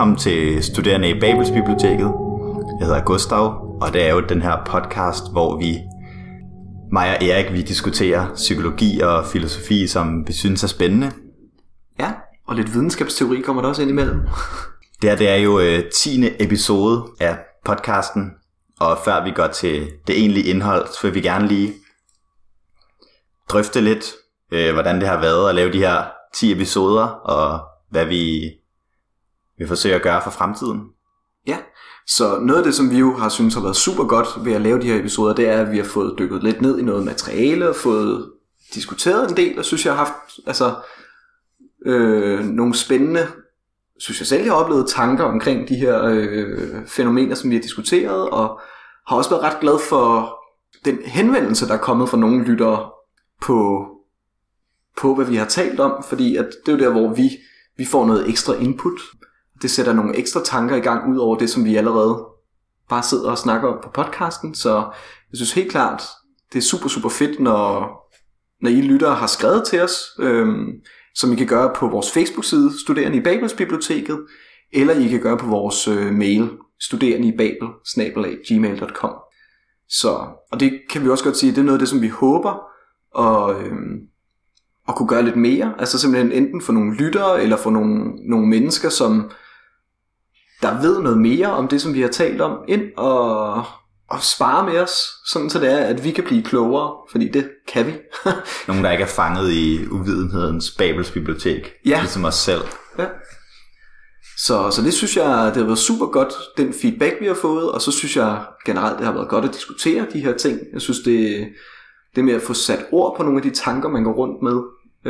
Velkommen til Studerende i Babels Biblioteket. Jeg hedder Gustav, og det er jo den her podcast, hvor vi, mig og Erik, vi diskuterer psykologi og filosofi, som vi synes er spændende. Ja, og lidt videnskabsteori kommer der også ind imellem. Det her det er jo øh, 10. episode af podcasten, og før vi går til det egentlige indhold, så vil vi gerne lige drøfte lidt, øh, hvordan det har været at lave de her 10 episoder, og hvad vi vil forsøge at gøre for fremtiden. Ja, så noget af det, som vi jo har synes har været super godt ved at lave de her episoder, det er, at vi har fået dykket lidt ned i noget materiale og fået diskuteret en del, og synes jeg har haft altså, øh, nogle spændende, synes jeg selv, jeg har oplevet tanker omkring de her øh, fænomener, som vi har diskuteret, og har også været ret glad for den henvendelse, der er kommet fra nogle lyttere på, på hvad vi har talt om, fordi at det er jo der, hvor vi, vi får noget ekstra input. Det sætter nogle ekstra tanker i gang, ud over det, som vi allerede bare sidder og snakker om på podcasten, så jeg synes helt klart, det er super, super fedt, når, når I lyttere har skrevet til os, øhm, som I kan gøre på vores Facebook-side, Studerende i Babelsbiblioteket, eller I kan gøre på vores øh, mail, studerende i babel, gmail.com. Så, og det kan vi også godt sige, det er noget af det, som vi håber at, øhm, at kunne gøre lidt mere. Altså simpelthen enten for nogle lyttere, eller for nogle, nogle mennesker, som der ved noget mere om det, som vi har talt om, ind og, og spare med os, sådan så det er, at vi kan blive klogere, fordi det kan vi. Nogen, der ikke er fanget i uvidenhedens Babels bibliotek, Ja. ligesom os selv. ja. Så, så det synes jeg, det har været super godt, den feedback, vi har fået, og så synes jeg generelt, det har været godt at diskutere de her ting. Jeg synes, det, det med at få sat ord på nogle af de tanker, man går rundt med,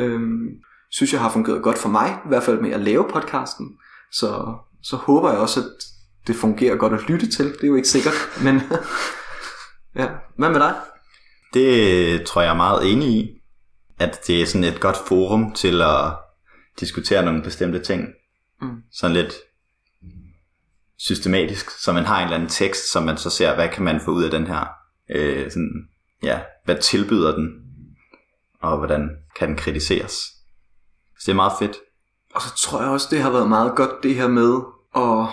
øhm, synes jeg har fungeret godt for mig, i hvert fald med at lave podcasten. Så, så håber jeg også, at det fungerer godt at lytte til. Det er jo ikke sikkert, men ja. Hvad med dig? Det tror jeg er meget enig i, at det er sådan et godt forum til at diskutere nogle bestemte ting. Mm. Sådan lidt systematisk, så man har en eller anden tekst, som man så ser, hvad kan man få ud af den her, øh, sådan, ja, hvad tilbyder den, og hvordan kan den kritiseres. Så det er meget fedt. Og så tror jeg også, det har været meget godt det her med at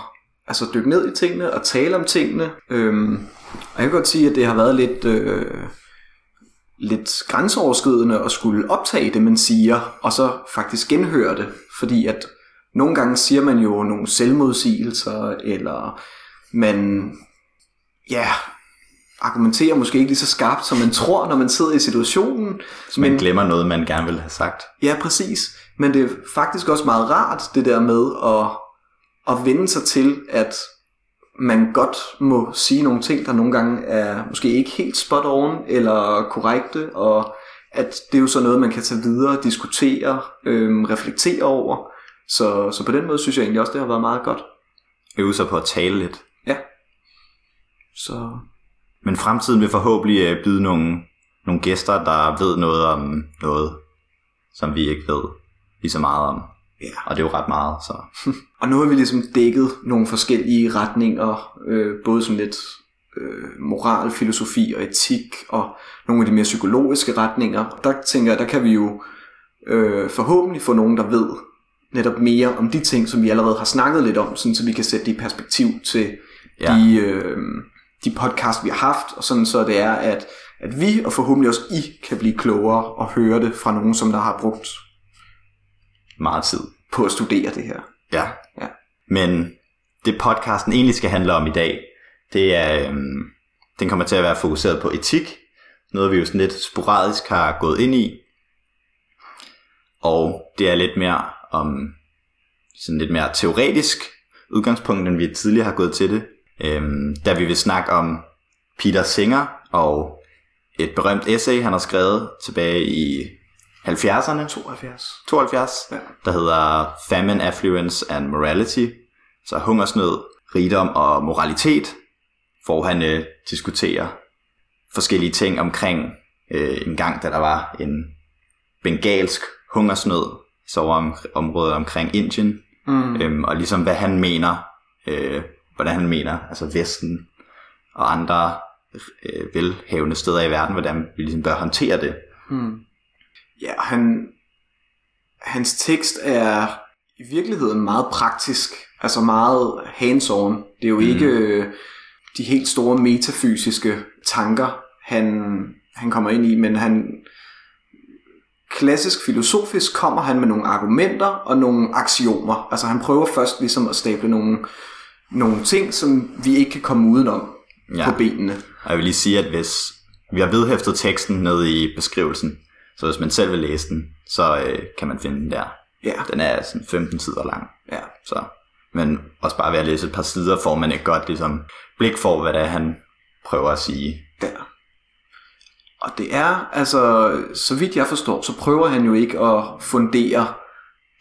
altså, dykke ned i tingene og tale om tingene. Øhm, og jeg kan godt sige, at det har været lidt, øh, lidt grænseoverskridende at skulle optage det, man siger, og så faktisk genhøre det. Fordi at nogle gange siger man jo nogle selvmodsigelser, eller man ja, argumenterer måske ikke lige så skarpt, som man tror, når man sidder i situationen. Så man glemmer noget, man gerne vil have sagt. Ja, præcis. Men det er faktisk også meget rart, det der med at, at vende sig til, at man godt må sige nogle ting, der nogle gange er måske ikke helt spot on eller korrekte, og at det er jo så noget, man kan tage videre, diskutere, øhm, reflektere over. Så, så på den måde synes jeg egentlig også, det har været meget godt. Øve sig på at tale lidt. Ja. Så Men fremtiden vil forhåbentlig øh, byde nogle, nogle gæster, der ved noget om noget, som vi ikke ved lige så meget om. ja. Og det er jo ret meget, så Og nu har vi ligesom dækket nogle forskellige retninger, øh, både sådan lidt øh, moral, filosofi og etik, og nogle af de mere psykologiske retninger. Der tænker jeg, der kan vi jo øh, forhåbentlig få nogen, der ved netop mere om de ting, som vi allerede har snakket lidt om, sådan så vi kan sætte det i perspektiv til ja. de, øh, de podcast, vi har haft, og sådan så det er, at, at vi og forhåbentlig også I kan blive klogere og høre det fra nogen, som der har brugt meget tid. på at studere det her. Ja. Ja. Men det podcasten egentlig skal handle om i dag, det er, øhm, den kommer til at være fokuseret på etik. Noget vi jo sådan lidt sporadisk har gået ind i. Og det er lidt mere om sådan lidt mere teoretisk udgangspunkt, end vi tidligere har gået til det. Øhm, da vi vil snakke om Peter Singer og et berømt essay, han har skrevet tilbage i 70'erne. 72. 72, Ja. der hedder Famine, Affluence and Morality, så hungersnød, rigdom og moralitet, hvor han øh, diskuterer forskellige ting omkring øh, en gang, da der var en bengalsk hungersnød, så om, området omkring Indien, Mm. øhm, og ligesom hvad han mener, øh, hvordan han mener, altså Vesten og andre øh, velhavende steder i verden, hvordan vi ligesom bør håndtere det. Hmm. Ja, han, hans tekst er i virkeligheden meget praktisk, altså meget hands-on. Det er jo mm. ikke øh, de helt store metafysiske tanker, han, han kommer ind i, men han klassisk filosofisk kommer han med nogle argumenter og nogle aksiomer. Altså han prøver først ligesom at stable nogle, nogle ting, som vi ikke kan komme udenom ja. på benene. Og jeg vil lige sige, at hvis vi har vedhæftet teksten nede i beskrivelsen, så hvis man selv vil læse den, så øh, kan man finde den der. Ja. Den er sådan 15 sider lang. Ja. Så, men også bare ved at læse et par sider, får man et godt ligesom, blik for, hvad det er, han prøver at sige. Ja. Og det er, altså, så vidt jeg forstår, så prøver han jo ikke at fundere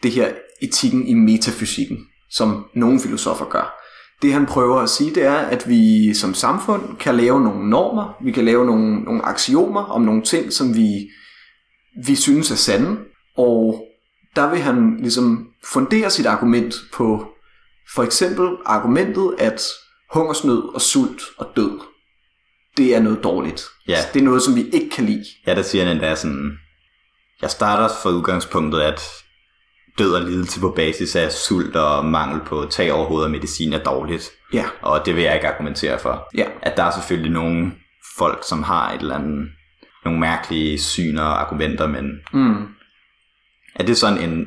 det her etikken i metafysikken, som nogle filosofer gør. Det han prøver at sige, det er, at vi som samfund kan lave nogle normer, vi kan lave nogle, nogle aksiomer om nogle ting, som vi, vi synes er sande, og der vil han ligesom fundere sit argument på for eksempel argumentet, at hungersnød og sult og død, det er noget dårligt. Ja. Det er noget, som vi ikke kan lide. Ja, der siger han endda sådan, jeg starter for udgangspunktet, at død og lidelse på basis af sult og mangel på tag over hovedet og medicin er dårligt. Ja. Og det vil jeg ikke argumentere for. Ja. At der er selvfølgelig nogle folk, som har et eller andet, nogle mærkelige syn og argumenter, men Mm. er det sådan en,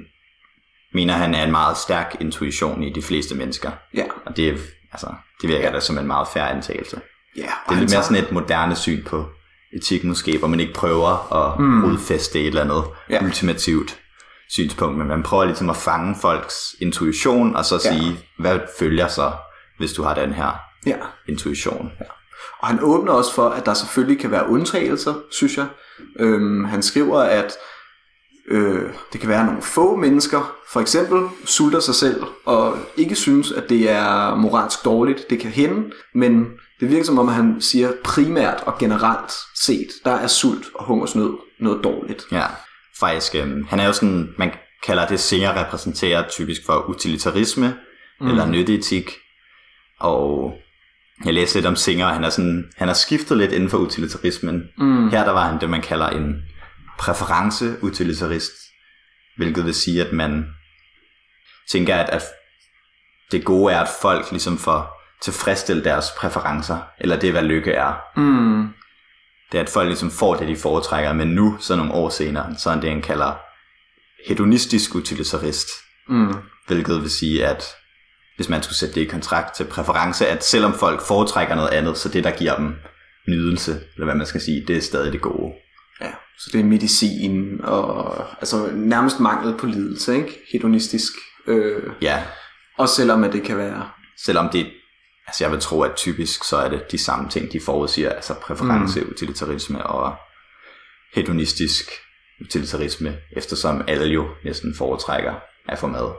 mener han er en meget stærk intuition i de fleste mennesker. Ja. Og det, er, altså, det virker da som en meget færre antagelse. Ja, Det er lidt mere sådan et moderne syn på etik måske, hvor man ikke prøver at Mm. rodfæste et eller andet ja. ultimativt synspunkt, men man prøver ligesom at fange folks intuition, og så Ja. sige, hvad følger så, hvis du har den her ja. intuition. Og han åbner også for, at der selvfølgelig kan være undtagelser, synes jeg. Øhm, han skriver, at øh, det kan være nogle få mennesker, for eksempel sulter sig selv, og ikke synes, at det er moralsk dårligt. Det kan hende, men det virker som om, at han siger primært og generelt set, der er sult og hungersnød noget dårligt. Ja, faktisk, øhm, han er jo sådan, man kalder det Singer repræsenterer typisk for utilitarisme, mm. eller nytteetik, og jeg læste lidt om Singer, og han er, sådan, han har skiftet lidt inden for utilitarismen. Mm. Her der var han det, man kalder en præference-utilitarist, hvilket vil sige, at man tænker, at, at det gode er, at folk ligesom får tilfredsstillet deres præferencer, eller det, hvad lykke er. Mm. Det er, at folk ligesom får det, de foretrækker, men nu, så nogle år senere, så er det, han kalder hedonistisk utilitarist, Mm. hvilket vil sige, at hvis man skulle sætte det i kontrakt til præference, at selvom folk foretrækker noget andet, så det, der giver dem nydelse, eller hvad man skal sige, det er stadig det gode. Ja, så det er medicin og altså nærmest mangel på lidelse, ikke? Hedonistisk. Øh, Ja, også selvom at det kan være selvom det, altså jeg vil tro, at typisk så er det de samme ting, de forudsiger, altså præference, mm. utilitarisme og hedonistisk utilitarisme, eftersom alle jo næsten foretrækker at få mad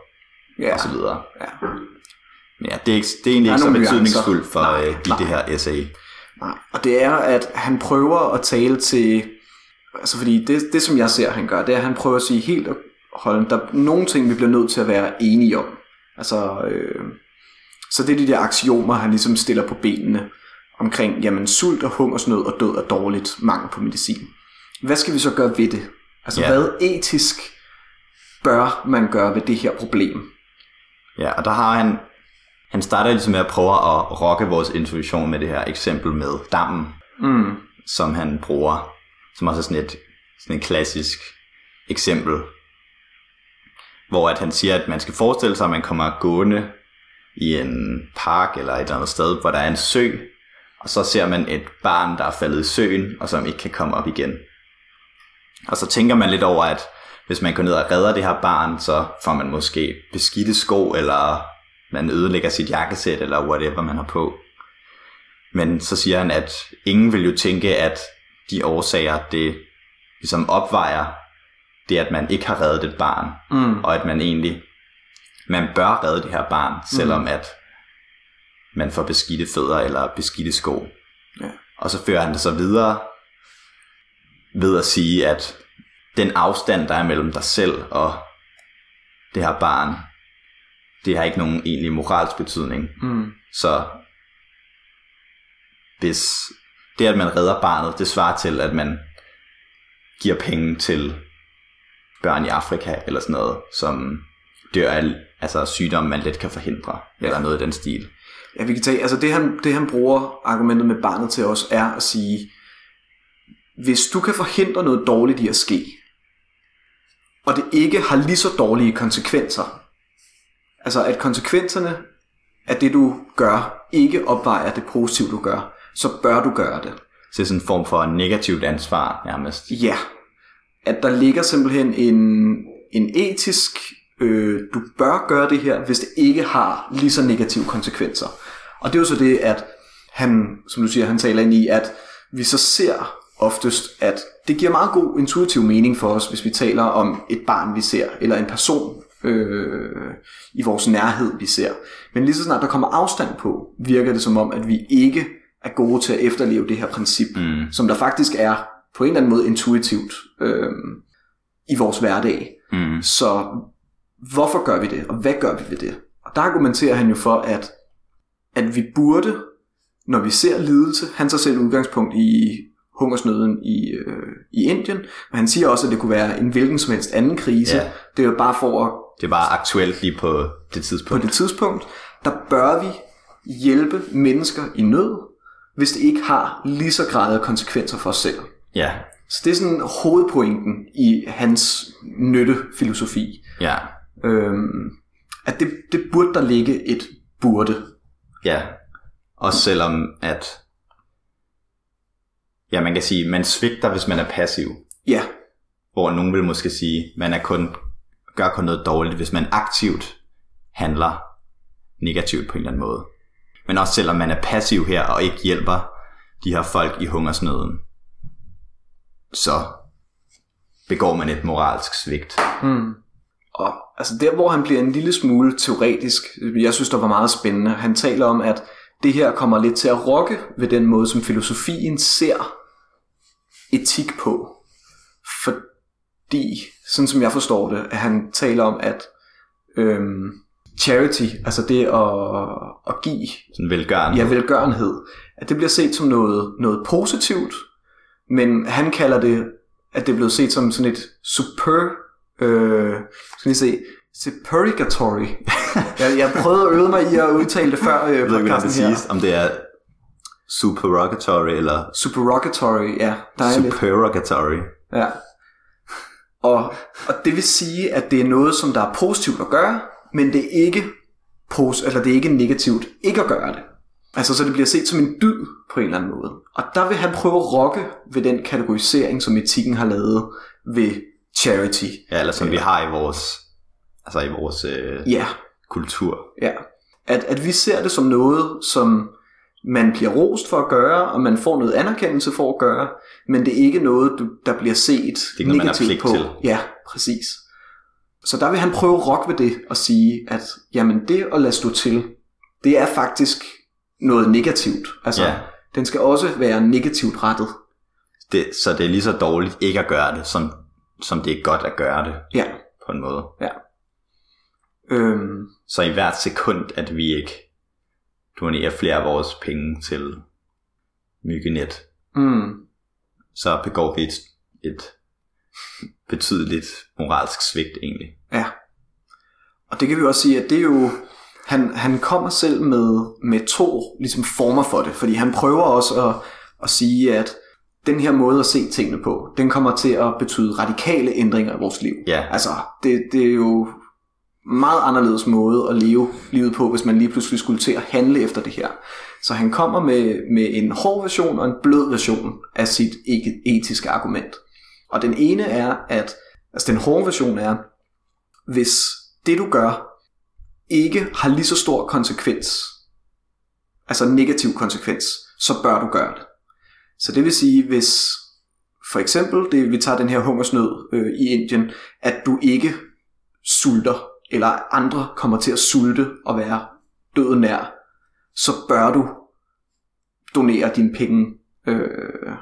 ja, og så videre. ja. Men ja, det er, ikke, det er egentlig er ikke så betydningsfuldt for nuancer. øh, Nej, i nej. det her essay. Nej. Og det er, at han prøver at tale til... Altså fordi det, det som jeg ser, han gør, det er, at han prøver at sige helt og holde, der er nogle ting, vi bliver nødt til at være enige om. Altså, øh, så det er de der aksiomer, han ligesom stiller på benene omkring, jamen sult og hungersnød og død er dårligt, mangel på medicin. Hvad skal vi så gøre ved det? Altså, Ja. hvad etisk bør man gøre ved det her problem? Ja, og der har han, han starter ligesom med at prøve at rokke vores intuition med det her eksempel med dammen, Mm. som han bruger, som også er sådan et, sådan et klassisk eksempel, hvor at han siger, at man skal forestille sig, at man kommer gående i en park eller et eller andet sted, hvor der er en sø, og så ser man et barn, der er faldet i søen, og som ikke kan komme op igen. Og så tænker man lidt over, at hvis man går ned og redder det her barn, så får man måske beskidte sko, eller man ødelægger sit jakkesæt, eller whatever man har på. Men så siger han, at ingen vil jo tænke, at de årsager, det ligesom opvejer det, at man ikke har reddet et barn, Mm. og at man egentlig, man bør redde det her barn, selvom at man får beskidte fødder eller beskidte sko. Ja. Og så fører han det så videre ved at sige, at den afstand, der er mellem dig selv og det her barn, det har ikke nogen egentlig moralsk betydning. Mm. Så hvis det, at man redder barnet, det svarer til, at man giver penge til børn i Afrika eller sådan noget, som dør af altså, sygdomme, man let kan forhindre, ja. eller noget i den stil. Ja, vi kan tage, altså det han, det han bruger argumentet med barnet til os, er at sige, hvis du kan forhindre noget dårligt i at ske, og det ikke har lige så dårlige konsekvenser, altså at konsekvenserne af det du gør, ikke opvejer det positive du gør, så bør du gøre det. Så det er sådan en form for negativt ansvar nærmest. Ja, at der ligger simpelthen en, en etisk, øh, du bør gøre det her, hvis det ikke har lige så negative konsekvenser. Og det er jo så det, at han, som du siger, han taler ind i, at vi så ser oftest, at det giver meget god intuitiv mening for os, hvis vi taler om et barn, vi ser, eller en person øh, i vores nærhed, vi ser. Men lige så snart der kommer afstand på, virker det som om, at vi ikke er gode til at efterleve det her princip, mm. som der faktisk er på en eller anden måde intuitivt øh, i vores hverdag. Mm. Så hvorfor gør vi det, og hvad gør vi ved det? Og der argumenterer han jo for, at, at vi burde, når vi ser lidelse, han tager selv udgangspunkt i hungersnøden i, øh, i Indien, men han siger også, at det kunne være en hvilken som helst anden krise. Ja. Det er jo bare for at... Det bare aktuelt lige på det tidspunkt. På det tidspunkt, der bør vi hjælpe mennesker i nød, hvis det ikke har lige så græde konsekvenser for os selv. Ja. Så det er sådan hovedpointen i hans nyttefilosofi. Ja. Øhm, at det, det burde der ligge et burde. Ja. Også selvom at ja, man kan sige, man svigter, hvis man er passiv. Ja. Hvor nogen vil måske sige, man er kun, gør kun noget dårligt, hvis man aktivt handler negativt på en eller anden måde. Men også selvom man er passiv her og ikke hjælper de her folk i hungersnøden, så begår man et moralsk svigt. Hmm. Og altså der, hvor han bliver en lille smule teoretisk, jeg synes, der var meget spændende. Han taler om, at det her kommer lidt til at rokke ved den måde, som filosofien ser etik på. Fordi, sådan som jeg forstår det, at han taler om, at øhm, charity, altså det at, at give sådan velgørenhed. Ja, velgørenhed, at det bliver set som noget, noget positivt, men han kalder det, at det er blevet set som sådan et super, øh, skal vi se, superigatory. jeg, jeg prøvede at øve mig i at udtale det før øh, podcasten her. det siges, om det er supererogatory eller... Supererogatory, ja. Supererogatory. Ja. Og, og det vil sige, at det er noget, som der er positivt at gøre, men det er ikke, pos- eller det er ikke negativt ikke at gøre det. Altså, så det bliver set som en dyd på en eller anden måde. Og der vil han prøve at rokke ved den kategorisering, som etikken har lavet ved charity. Ja, eller som vi har i vores, altså i vores øh, ja. kultur. Ja. At, at vi ser det som noget, som man bliver rost for at gøre, og man får noget anerkendelse for at gøre, men det er ikke noget, der bliver set det er noget, negativt på. Til. Ja, præcis. Så der vil han prøve at rokke ved det og sige, at jamen det at lade stå til, det er faktisk noget negativt. Altså, ja. den skal også være negativt rettet. Det, så det er lige så dårligt ikke at gøre det, som, som det er godt at gøre det. Ja. På en måde. Ja. Øhm. Så i hvert sekund, at vi ikke donerer flere af vores penge til myggenet, mm. så begår vi et, et betydeligt moralsk svigt egentlig. Ja. Og det kan vi også sige, at det er jo, han, han kommer selv med, med to ligesom former for det, fordi han prøver også at, at sige, at den her måde at se tingene på, den kommer til at betyde radikale ændringer i vores liv. Ja. Altså, det, det er jo meget anderledes måde at leve livet på, hvis man lige pludselig skulle til at handle efter det her. Så han kommer med, med en hård version og en blød version af sit etiske argument. Og den ene er, at altså den hårde version er, hvis det du gør ikke har lige så stor konsekvens, altså negativ konsekvens, så bør du gøre det. Så det vil sige, hvis for eksempel, det, vi tager den her hungersnød øh, i Indien, at du ikke sulter eller andre kommer til at sulte og være døden nær, så bør du donere dine penge. Øh...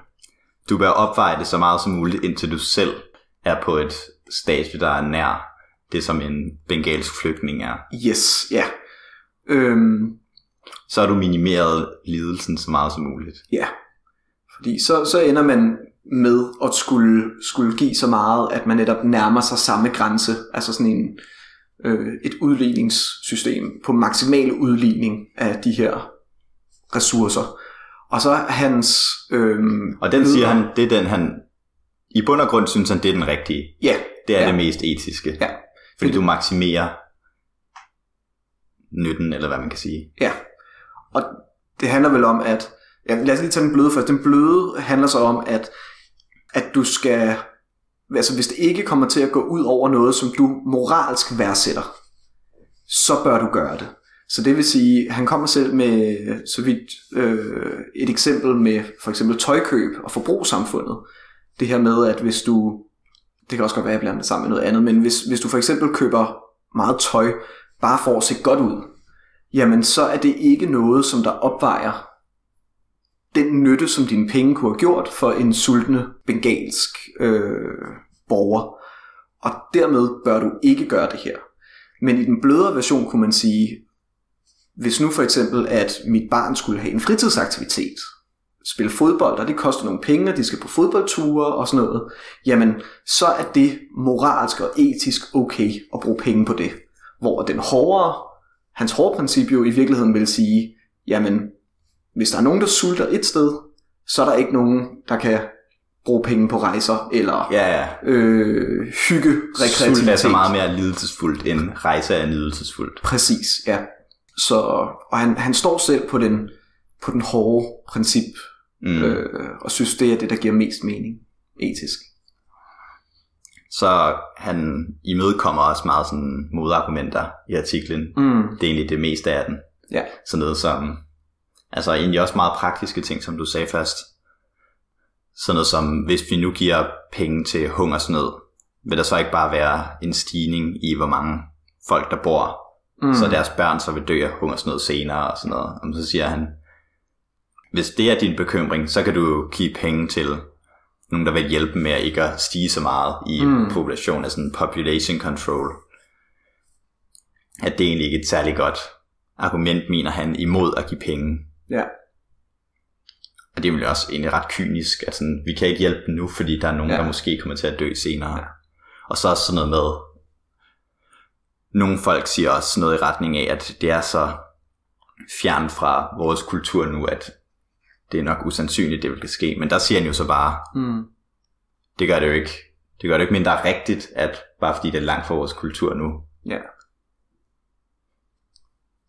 Du bør opveje det så meget som muligt, indtil du selv er på et stadie, der er nær det, som en bengalsk flygtning er. Yes, ja. Øhm... Så har du minimeret lidelsen så meget som muligt. Ja, fordi så, så ender man med at skulle, skulle give så meget, at man netop nærmer sig samme grænse, altså sådan en, øh, et udligningssystem på maksimal udligning af de her ressourcer. Og så hans... Øh, Og den siger han, det er den han, i bund og grund synes han, det er den rigtige. Ja, Det er Ja. det mest etiske. Ja. Fordi du maksimerer nytten, eller hvad man kan sige. Ja, og det handler vel om, at... Ja, lad os lige tage den bløde først. Den bløde handler så om, at, at du skal... Altså hvis det ikke kommer til at gå ud over noget, som du moralsk værdsætter, så bør du gøre det. Så det vil sige, han kommer selv med så vidt øh, et eksempel med for eksempel tøjkøb og forbrugssamfundet. Det her med, at hvis du, det kan også godt være, at jeg blander det sammen med noget andet, men hvis, hvis du for eksempel køber meget tøj, bare for at se godt ud, jamen så er det ikke noget, som der opvejer den nytte, som dine penge kunne have gjort for en sultne bengalsk øh, borger. Og dermed bør du ikke gøre det her. Men i den blødere version kunne man sige, hvis nu for eksempel, at mit barn skulle have en fritidsaktivitet, spille fodbold, og det koster nogle penge, og de skal på fodboldture og sådan noget, jamen så er det moralsk og etisk okay at bruge penge på det. Hvor den hårdere, hans hårde princip jo i virkeligheden vil sige, jamen hvis der er nogen, der sulter et sted, så er der ikke nogen, der kan bruge penge på rejser eller Ja, ja. øh, hygge, rekreativitet. Sult er så meget mere lidelsesfuldt, end rejse er lidelsesfuldt. Præcis, ja. Så, og han, han står selv på den, på den hårde princip, mm. øh, og synes, det er det, der giver mest mening etisk. Så han imødekommer også meget sådan modargumenter i artiklen. Mm. Det er egentlig det meste af den. Ja. Sådan noget som, altså egentlig også meget praktiske ting, som du sagde først. Sådan noget som, hvis vi nu giver penge til hungersnød, vil der så ikke bare være en stigning i, hvor mange folk, der bor, mm. så deres børn så vil dø af hungersnød senere og sådan noget. Og så siger han, hvis det er din bekymring, så kan du give penge til nogen, der vil hjælpe med at ikke at stige så meget i mm. Mm. population, altså en population control. At det er egentlig ikke et særligt godt argument, mener han, imod at give penge. Ja. Og det er vel også egentlig ret kynisk, at sådan, vi kan ikke hjælpe dem nu, fordi der er nogen, ja. Der måske kommer til at dø senere. Ja. Og så også sådan noget med, nogle folk siger også noget i retning af, at det er så fjern fra vores kultur nu, at det er nok usandsynligt, det vil ske. Men der siger han jo så bare, Mm. det gør det jo ikke. Det gør det ikke mindre rigtigt, at bare fordi det er langt fra vores kultur nu. Ja.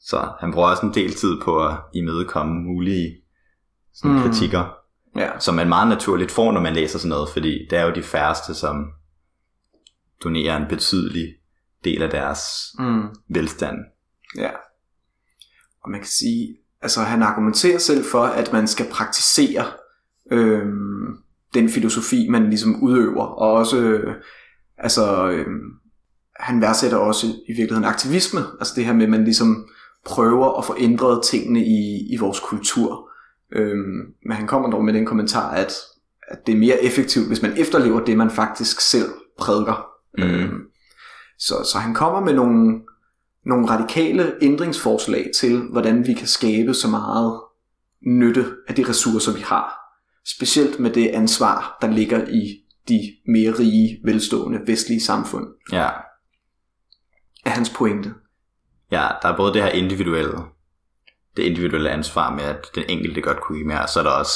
Så han bruger også en del tid på at imødekomme mulige sådan Mm. kritikker. Ja. som man meget naturligt får, når man læser sådan noget, fordi det er jo de færreste, som donerer en betydelig del af deres Mm. velstand. Ja. Og man kan sige, altså han argumenterer selv for, at man skal praktisere øhm, den filosofi, man ligesom udøver, og også, øh, altså, øhm, han værdsætter også i virkeligheden aktivisme, altså det her med, at man ligesom prøver at få ændret tingene i, i vores kultur. Øhm, men han kommer dog med den kommentar, at, at det er mere effektivt, hvis man efterlever det, man faktisk selv prædiker. Mm. Øhm, så, så han kommer med nogle, nogle radikale ændringsforslag til, hvordan vi kan skabe så meget nytte af de ressourcer, vi har. Specielt med det ansvar, der ligger i de mere rige, velstående vestlige samfund, Ja. er hans pointe. Ja, der er både det her individuelle, det individuelle ansvar med, at den enkelte godt kunne give mere, og så er der også,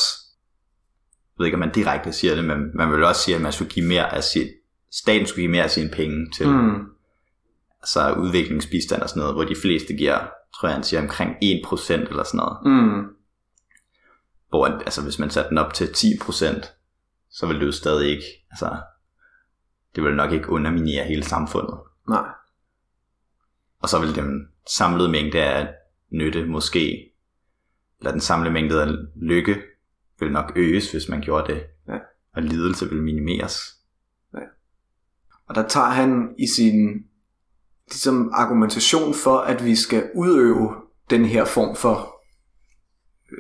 jeg ved ikke, om man direkte siger det, men man vil også sige, at man skulle give mere af sit, staten skulle give mere af sine penge til Mm. altså udviklingsbistand og sådan noget, hvor de fleste giver, tror jeg, han siger omkring 1% eller sådan noget. Mm. Hvor altså, hvis man satte den op til 10%, så ville det jo stadig ikke, altså, det ville nok ikke underminere hele samfundet. Nej. Og så ville den samlede mængde af nytte måske, eller den samlede mængde af lykke, vil nok øges, hvis man gjorde det. Ja. Og lidelse vil minimeres. Og der tager han i sin ligesom argumentation for, at vi skal udøve den her form for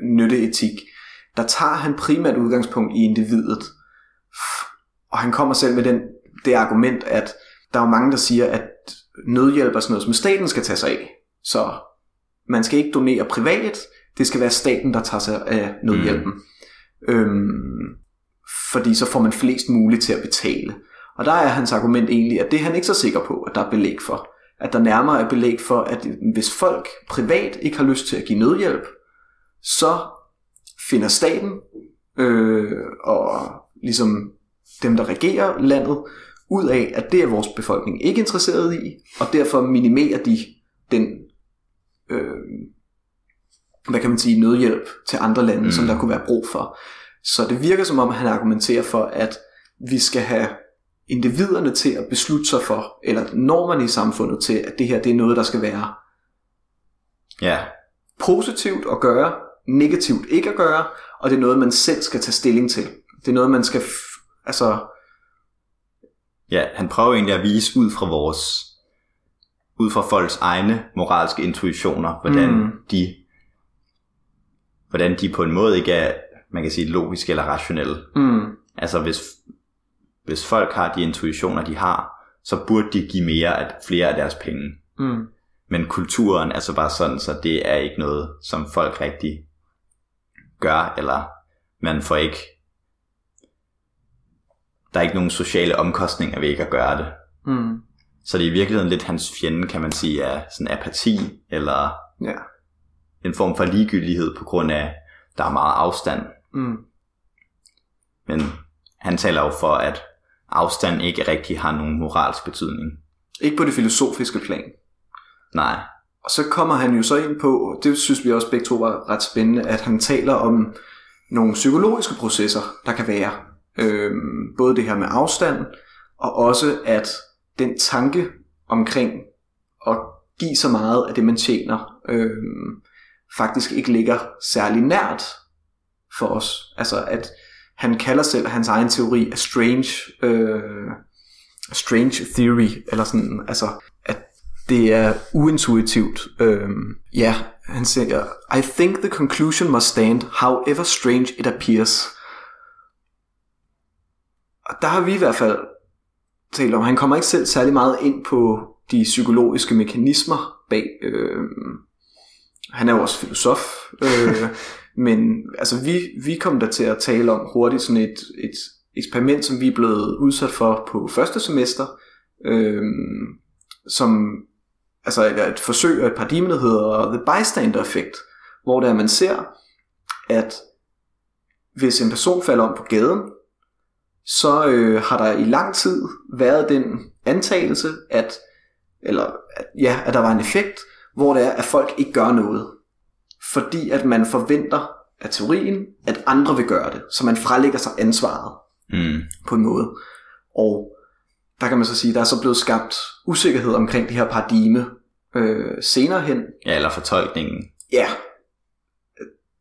nytteetik, der tager han primært udgangspunkt i individet. Og han kommer selv med den, det argument, at der er jo mange, der siger, at nødhjælp er sådan noget, som staten skal tage sig af. Så man skal ikke donere privat, det skal være staten, der tager sig af nødhjælpen. Mm. Øhm, fordi så får man flest muligt til at betale. Og der er hans argument egentlig, at det er han ikke så sikker på, at der er belæg for. at der nærmere er belæg for, at hvis folk privat ikke har lyst til at give nødhjælp, så finder staten øh, og ligesom dem, der regerer landet, ud af, at det er vores befolkning ikke interesseret i, og derfor minimerer de den, øh, hvad kan man sige, nødhjælp til andre lande, mm. som der kunne være brug for. Så det virker som om, han argumenterer for, at vi skal have individerne til at beslutte sig for, eller normerne i samfundet til, at det her det er noget, der skal være Ja, positivt at gøre, negativt ikke at gøre, og det er noget, man selv skal tage stilling til. Det er noget, man skal, f- altså, ja, han prøver egentlig at vise ud fra vores, ud fra folks egne moralske intuitioner, hvordan Mm. de, hvordan de på en måde ikke er, man kan sige, logiske eller rationelle. mm, Altså hvis, hvis folk har de intuitioner, de har, så burde de give mere af flere af deres penge. mm, Men kulturen er så bare sådan, så det er ikke noget, som folk rigtig gør, eller man får ikke... Der er ikke nogen sociale omkostninger ved ikke at gøre det. mm, Så det er i virkeligheden lidt hans fjende, kan man sige, af sådan apati, eller ja, en form for ligegyldighed på grund af, der er meget afstand. mm, Men han taler jo for, at afstand ikke rigtig har nogen moralsk betydning. ikke på det filosofiske plan. Nej. Og så kommer han jo så ind på, det synes vi også begge to var ret spændende, at han taler om nogle psykologiske processer, der kan være. Øhm, både det her med afstand, og også at den tanke omkring at give så meget af det, man tjener, øhm, faktisk ikke ligger særlig nært for os. Altså at han kalder selv hans egen teori a strange, øh, strange theory, eller sådan, altså at det er uintuitivt. Øhm, ja, han siger, I think the conclusion must stand, however strange it appears. Og der har vi i hvert fald talt om, han kommer ikke selv særlig meget ind på de psykologiske mekanismer bag. Øhm, han er jo også filosof, øh, men altså vi, vi kom der til at tale om hurtigt sådan et, et eksperiment, som vi er blevet udsat for på første semester, øhm, som altså et, et forsøg af et paradigme, der hedder The Bystander Effect, hvor der man ser, at hvis en person falder om på gaden, så øh, har der i lang tid været den antagelse, at, eller, at, ja, at der var en effekt, hvor det er, at folk ikke gør noget. Fordi at man forventer af teorien, at andre vil gøre det. Så man frelægger sig ansvaret Mm. på en måde. Og der kan man så sige, der er så blevet skabt usikkerhed omkring det her paradigme øh, senere hen. Ja, eller fortolkningen. Ja,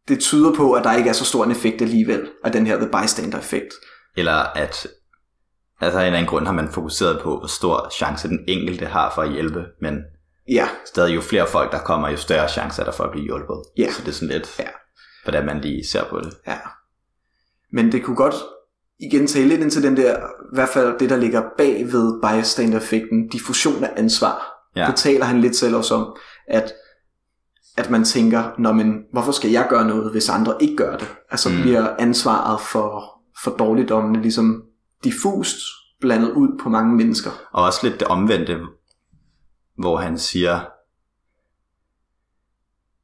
det tyder på, at der ikke er så stor en effekt alligevel af den her The Bystander effekt. Eller at altså af en eller anden grund har man fokuseret på, hvor stor chance den enkelte har for at hjælpe, men Ja, stadig jo flere folk, der kommer, jo større chance er der for at blive hjulpet. Ja. Så det er sådan lidt, Ja. hvordan man lige ser på det. ja. Men det kunne godt igen tale lidt ind til den der, i hvert fald det, der ligger bag ved bystander-effekten, diffusion af ansvar. Ja. Det taler han lidt selv også om, at, at man tænker, Nå, men hvorfor skal jeg gøre noget, hvis andre ikke gør det? Altså mm. Mm. bliver ansvaret for, for dårligdommene ligesom diffust blandet ud på mange mennesker. Og også lidt det omvendte, hvor han siger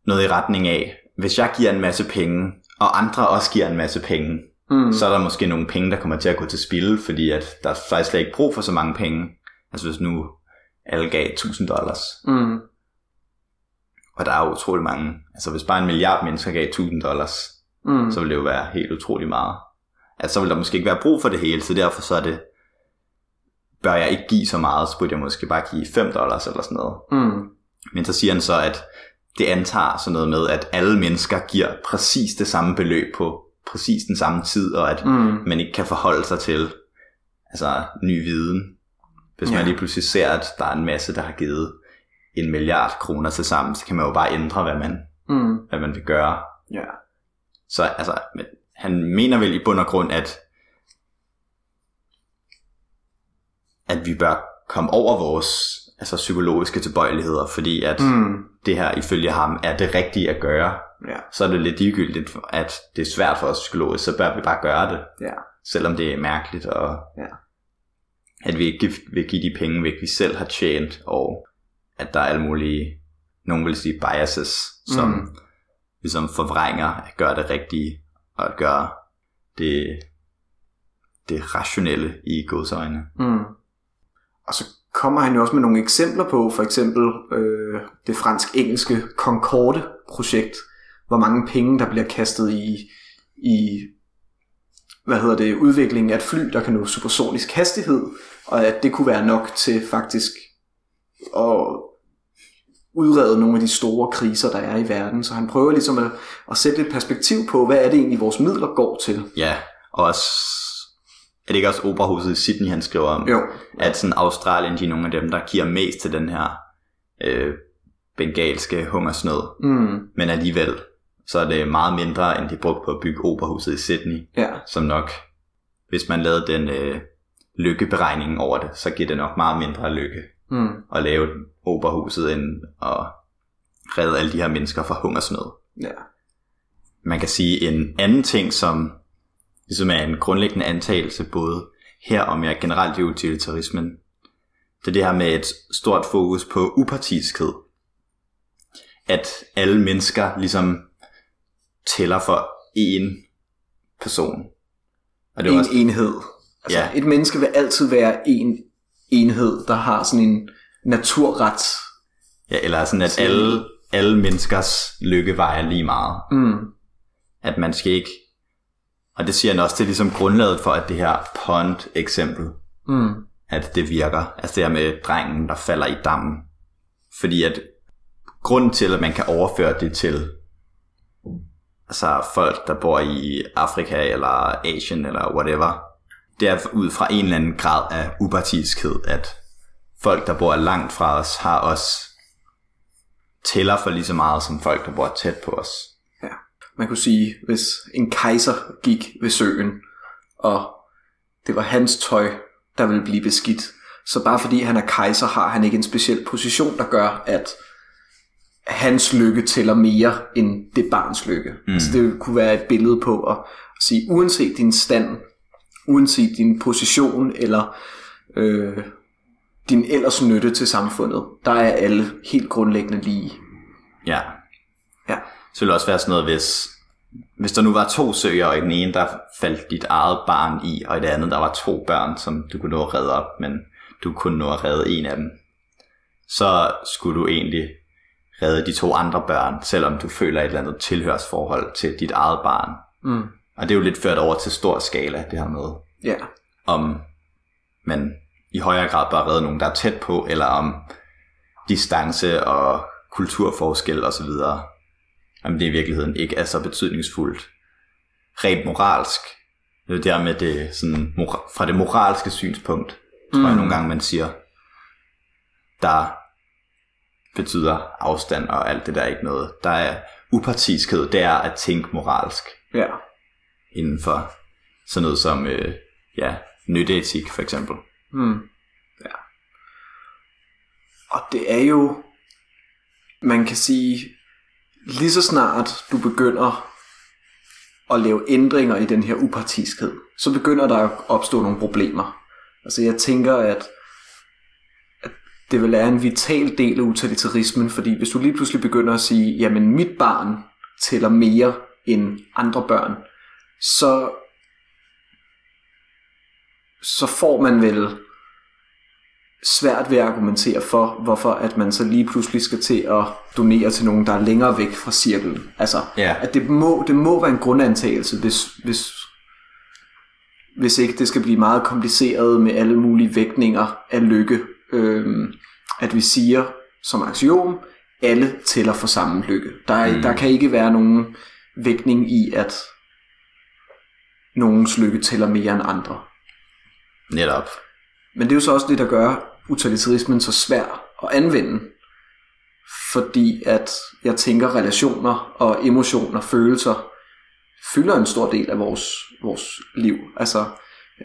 noget i retning af, hvis jeg giver en masse penge, og andre også giver en masse penge, Mm. så er der måske nogle penge, der kommer til at gå til spilde, fordi at der er faktisk slet ikke brug for så mange penge. Altså hvis nu alle gav 1000 dollars, Mm. og der er utrolig mange, altså hvis bare en milliard mennesker gav 1000 dollars, Mm. så ville det jo være helt utrolig meget. Altså så vil der måske ikke være brug for det hele, så derfor så er det, bør jeg ikke give så meget, så burde jeg måske bare give 5 dollars eller sådan noget. Mm. Men så siger han så, at det antager sådan noget med, at alle mennesker giver præcis det samme beløb på præcis den samme tid, og at Mm. man ikke kan forholde sig til altså, ny viden. Hvis Ja. man lige pludselig ser, at der er en masse, der har givet en milliard kroner til sammen, så kan man jo bare ændre, hvad man, Mm. hvad man vil gøre. Ja. Så altså, men han mener vel i bund og grund, at at vi bør komme over vores altså, psykologiske tilbøjeligheder, fordi at Mm. det her ifølge ham er det rigtige at gøre, Ja. så er det lidt ligegyldigt, at det er svært for os psykologisk, så bør vi bare gøre det, Ja. selvom det er mærkeligt, og Ja. at vi ikke vil give de penge væk, vi selv har tjent, og at der er alle mulige, nogen vil sige biases, som Mm. ligesom forvrænger at gøre det rigtige, og at gøre det, det rationelle i godsøjne. Mm. Og så kommer han jo også med nogle eksempler på, for eksempel øh, det fransk-engelske Concorde-projekt, hvor mange penge, der bliver kastet i, i hvad hedder det, udviklingen af et fly, der kan nå supersonisk hastighed, og at det kunne være nok til faktisk at udrede nogle af de store kriser, der er i verden. Så han prøver ligesom at, at sætte lidt perspektiv på, hvad er det egentlig, vores midler går til. Ja, og også, er det ikke også operahuset i Sydney, han skriver om? Jo, at sådan Australien, de er nogle af dem, der giver mest til den her øh, bengalske hungersnød. mm, Men alligevel, så er det meget mindre, end de brugte på at bygge operahuset i Sydney, ja, som nok, hvis man lavede den øh, lykkeberegning over det, så giver det nok meget mindre lykke mm, at lave operahuset, end at redde alle de her mennesker fra hungersnød. ja, Man kan sige en anden ting, som ligesom er en grundlæggende antagelse, både her og mere generelt i utilitarismen, det er det her med et stort fokus på upartiskhed. At alle mennesker ligesom tæller for én person. Og det er en også, enhed. Altså, Ja. Et menneske vil altid være en enhed, der har sådan en naturret. ja, eller sådan, at alle, alle menneskers lykke vejer lige meget. Mm. At man skal ikke, og det siger han også, det er ligesom grundlaget for, at det her pond-eksempel, Mm. at det virker. Altså det her med drengen, der falder i dammen. Fordi at grunden til, at man kan overføre det til altså folk, der bor i Afrika eller Asien eller whatever, det er ud fra en eller anden grad af upartiskhed, at folk, der bor langt fra os, har os tæller for lige så meget som folk, der bor tæt på os. Ja. Man kunne sige, hvis en kejser gik ved søen, og det var hans tøj, der ville blive beskidt, så bare fordi han er kejser, har han ikke en speciel position, der gør, at hans lykke tæller mere end det barns lykke. Mm. Altså det kunne være et billede på at sige, uanset din stand, uanset din position eller øh, din ellers nytte til samfundet, der er alle helt grundlæggende lige. Ja, Ja. Så ville det også være sådan noget, hvis, hvis der nu var to søer, og i den ene, der faldt dit eget barn i, og i det andet, der var to børn, som du kunne nå at redde op, men du kunne nå at redde en af dem, så skulle du egentlig redde de to andre børn, selvom du føler et eller andet tilhørsforhold til dit eget barn. Mm. Og det er jo lidt ført over til stor skala, det her med, Ja. om man i højere grad bør redde nogen, der er tæt på, eller om distance og kulturforskel osv., om det i virkeligheden ikke er så betydningsfuldt. Rent moralsk, det er der med det, sådan, fra det moralske synspunkt, tror jeg Mm. nogle gange, man siger, der betyder afstand og alt det der ikke noget. Der er upartiskhed, det er at tænke moralsk Ja. Inden for sådan noget som øh, ja, nytteetik for eksempel. Mm. Ja. Og det er jo, man kan sige, lige så snart du begynder at lave ændringer i den her upartiskhed, så begynder der at opstå nogle problemer. Altså jeg tænker, at, at det vil være en vital del af utilitarismen, fordi hvis du lige pludselig begynder at sige, jamen mit barn tæller mere end andre børn, så så får man vel svært ved at argumentere for, hvorfor at man så lige pludselig skal til at donere til nogen, der er længere væk fra cirklen. Altså, Ja. at det må, det må være en grundantagelse, hvis, hvis, hvis ikke det skal blive meget kompliceret med alle mulige vægtninger af lykke. Øhm, at vi siger som axiom, alle tæller for samme lykke. Der, er, Mm. mm. der kan ikke være nogen vægtning i, at nogens lykke tæller mere end andre. Netop. Men det er jo så også det, der gør utilitarismen så svær at anvende. Fordi at jeg tænker, relationer og emotioner, følelser, fylder en stor del af vores, vores liv. Altså,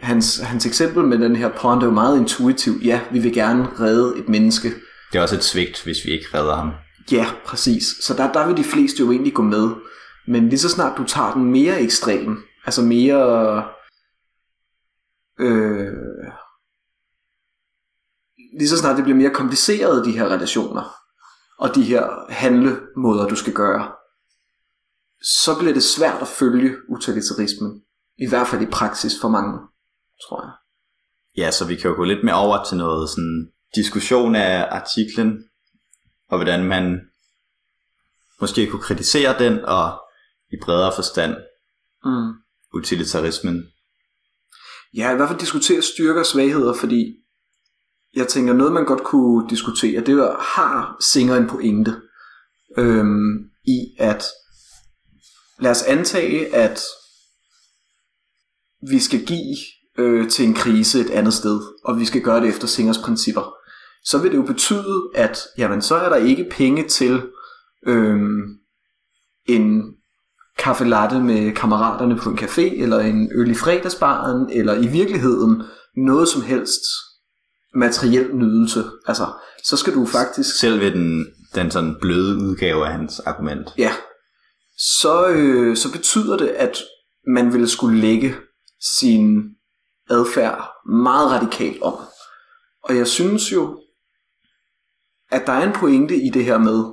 hans, hans eksempel med den her pond er jo meget intuitiv. Ja, vi vil gerne redde et menneske. Det er også et svigt, hvis vi ikke redder ham. Ja, præcis. Så der, der vil de fleste jo egentlig gå med. Men lige så snart du tager den mere ekstrem, altså mere... Øh, lige så snart det bliver mere kompliceret, de her relationer, og de her handlemåder, du skal gøre, så bliver det svært at følge utilitarismen. I hvert fald i praksis for mange, tror jeg. Ja, så vi kan jo gå lidt mere over til noget sådan diskussion af artiklen, og hvordan man måske kunne kritisere den, og i bredere forstand Mm utilitarismen. Ja, i hvert fald diskutere styrker og svagheder, fordi jeg tænker, noget man godt kunne diskutere, det er, har Singer en pointe øhm, i, at lad os antage, at vi skal give øh, til en krise et andet sted, og vi skal gøre det efter Singers principper, så vil det jo betyde, at jamen, så er der ikke penge til øhm, en kaffe latte med kammeraterne på en café, eller en øl i fredagsbaren, eller i virkeligheden noget som helst materiel nydelse. Altså, så skal du faktisk... Selv ved den, den sådan bløde udgave af hans argument. Ja, så, øh, så betyder det, at man ville skulle lægge sin adfærd meget radikalt om. Og jeg synes jo, at der er en pointe i det her med,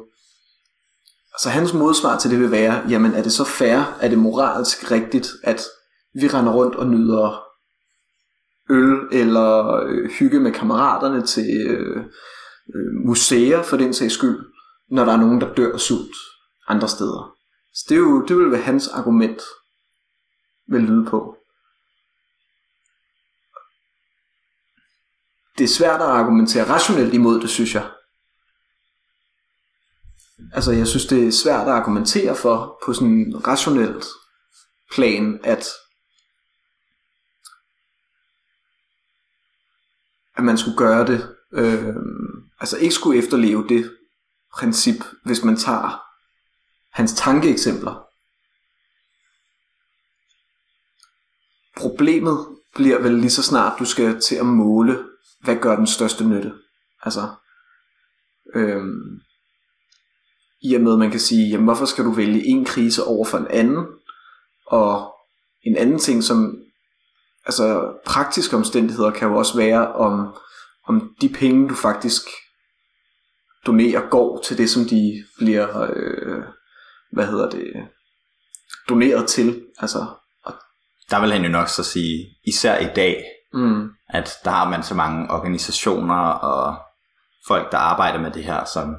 så hans modsvar til det vil være, jamen er det så fair, er det moralsk rigtigt, at vi render rundt og nyder øl eller øh, hygge med kammeraterne til øh, øh, museer for den sags skyld, når der er nogen, der dør af sult andre steder. Så det, er jo, det vil være hans argument vil lyde på. Det er svært at argumentere rationelt imod det, synes jeg. Altså, jeg synes, det er svært at argumentere for på sådan en rationelt plan, at at man skulle gøre det, øh, altså ikke skulle efterleve det princip, hvis man tager hans tankeeksempler. Problemet bliver vel lige så snart du skal til at måle, hvad gør den største nytte. Altså, øhm, i og med at man kan sige, jamen hvorfor skal du vælge en krise over for en anden, og en anden ting, som altså praktiske omstændigheder kan jo også være, om, om de penge, du faktisk donerer, går til det, som de bliver, øh, hvad hedder det, doneret til. Altså, og, Der vil han jo nok så sige, især i dag, mm, at der har man så mange organisationer og folk, der arbejder med det her, som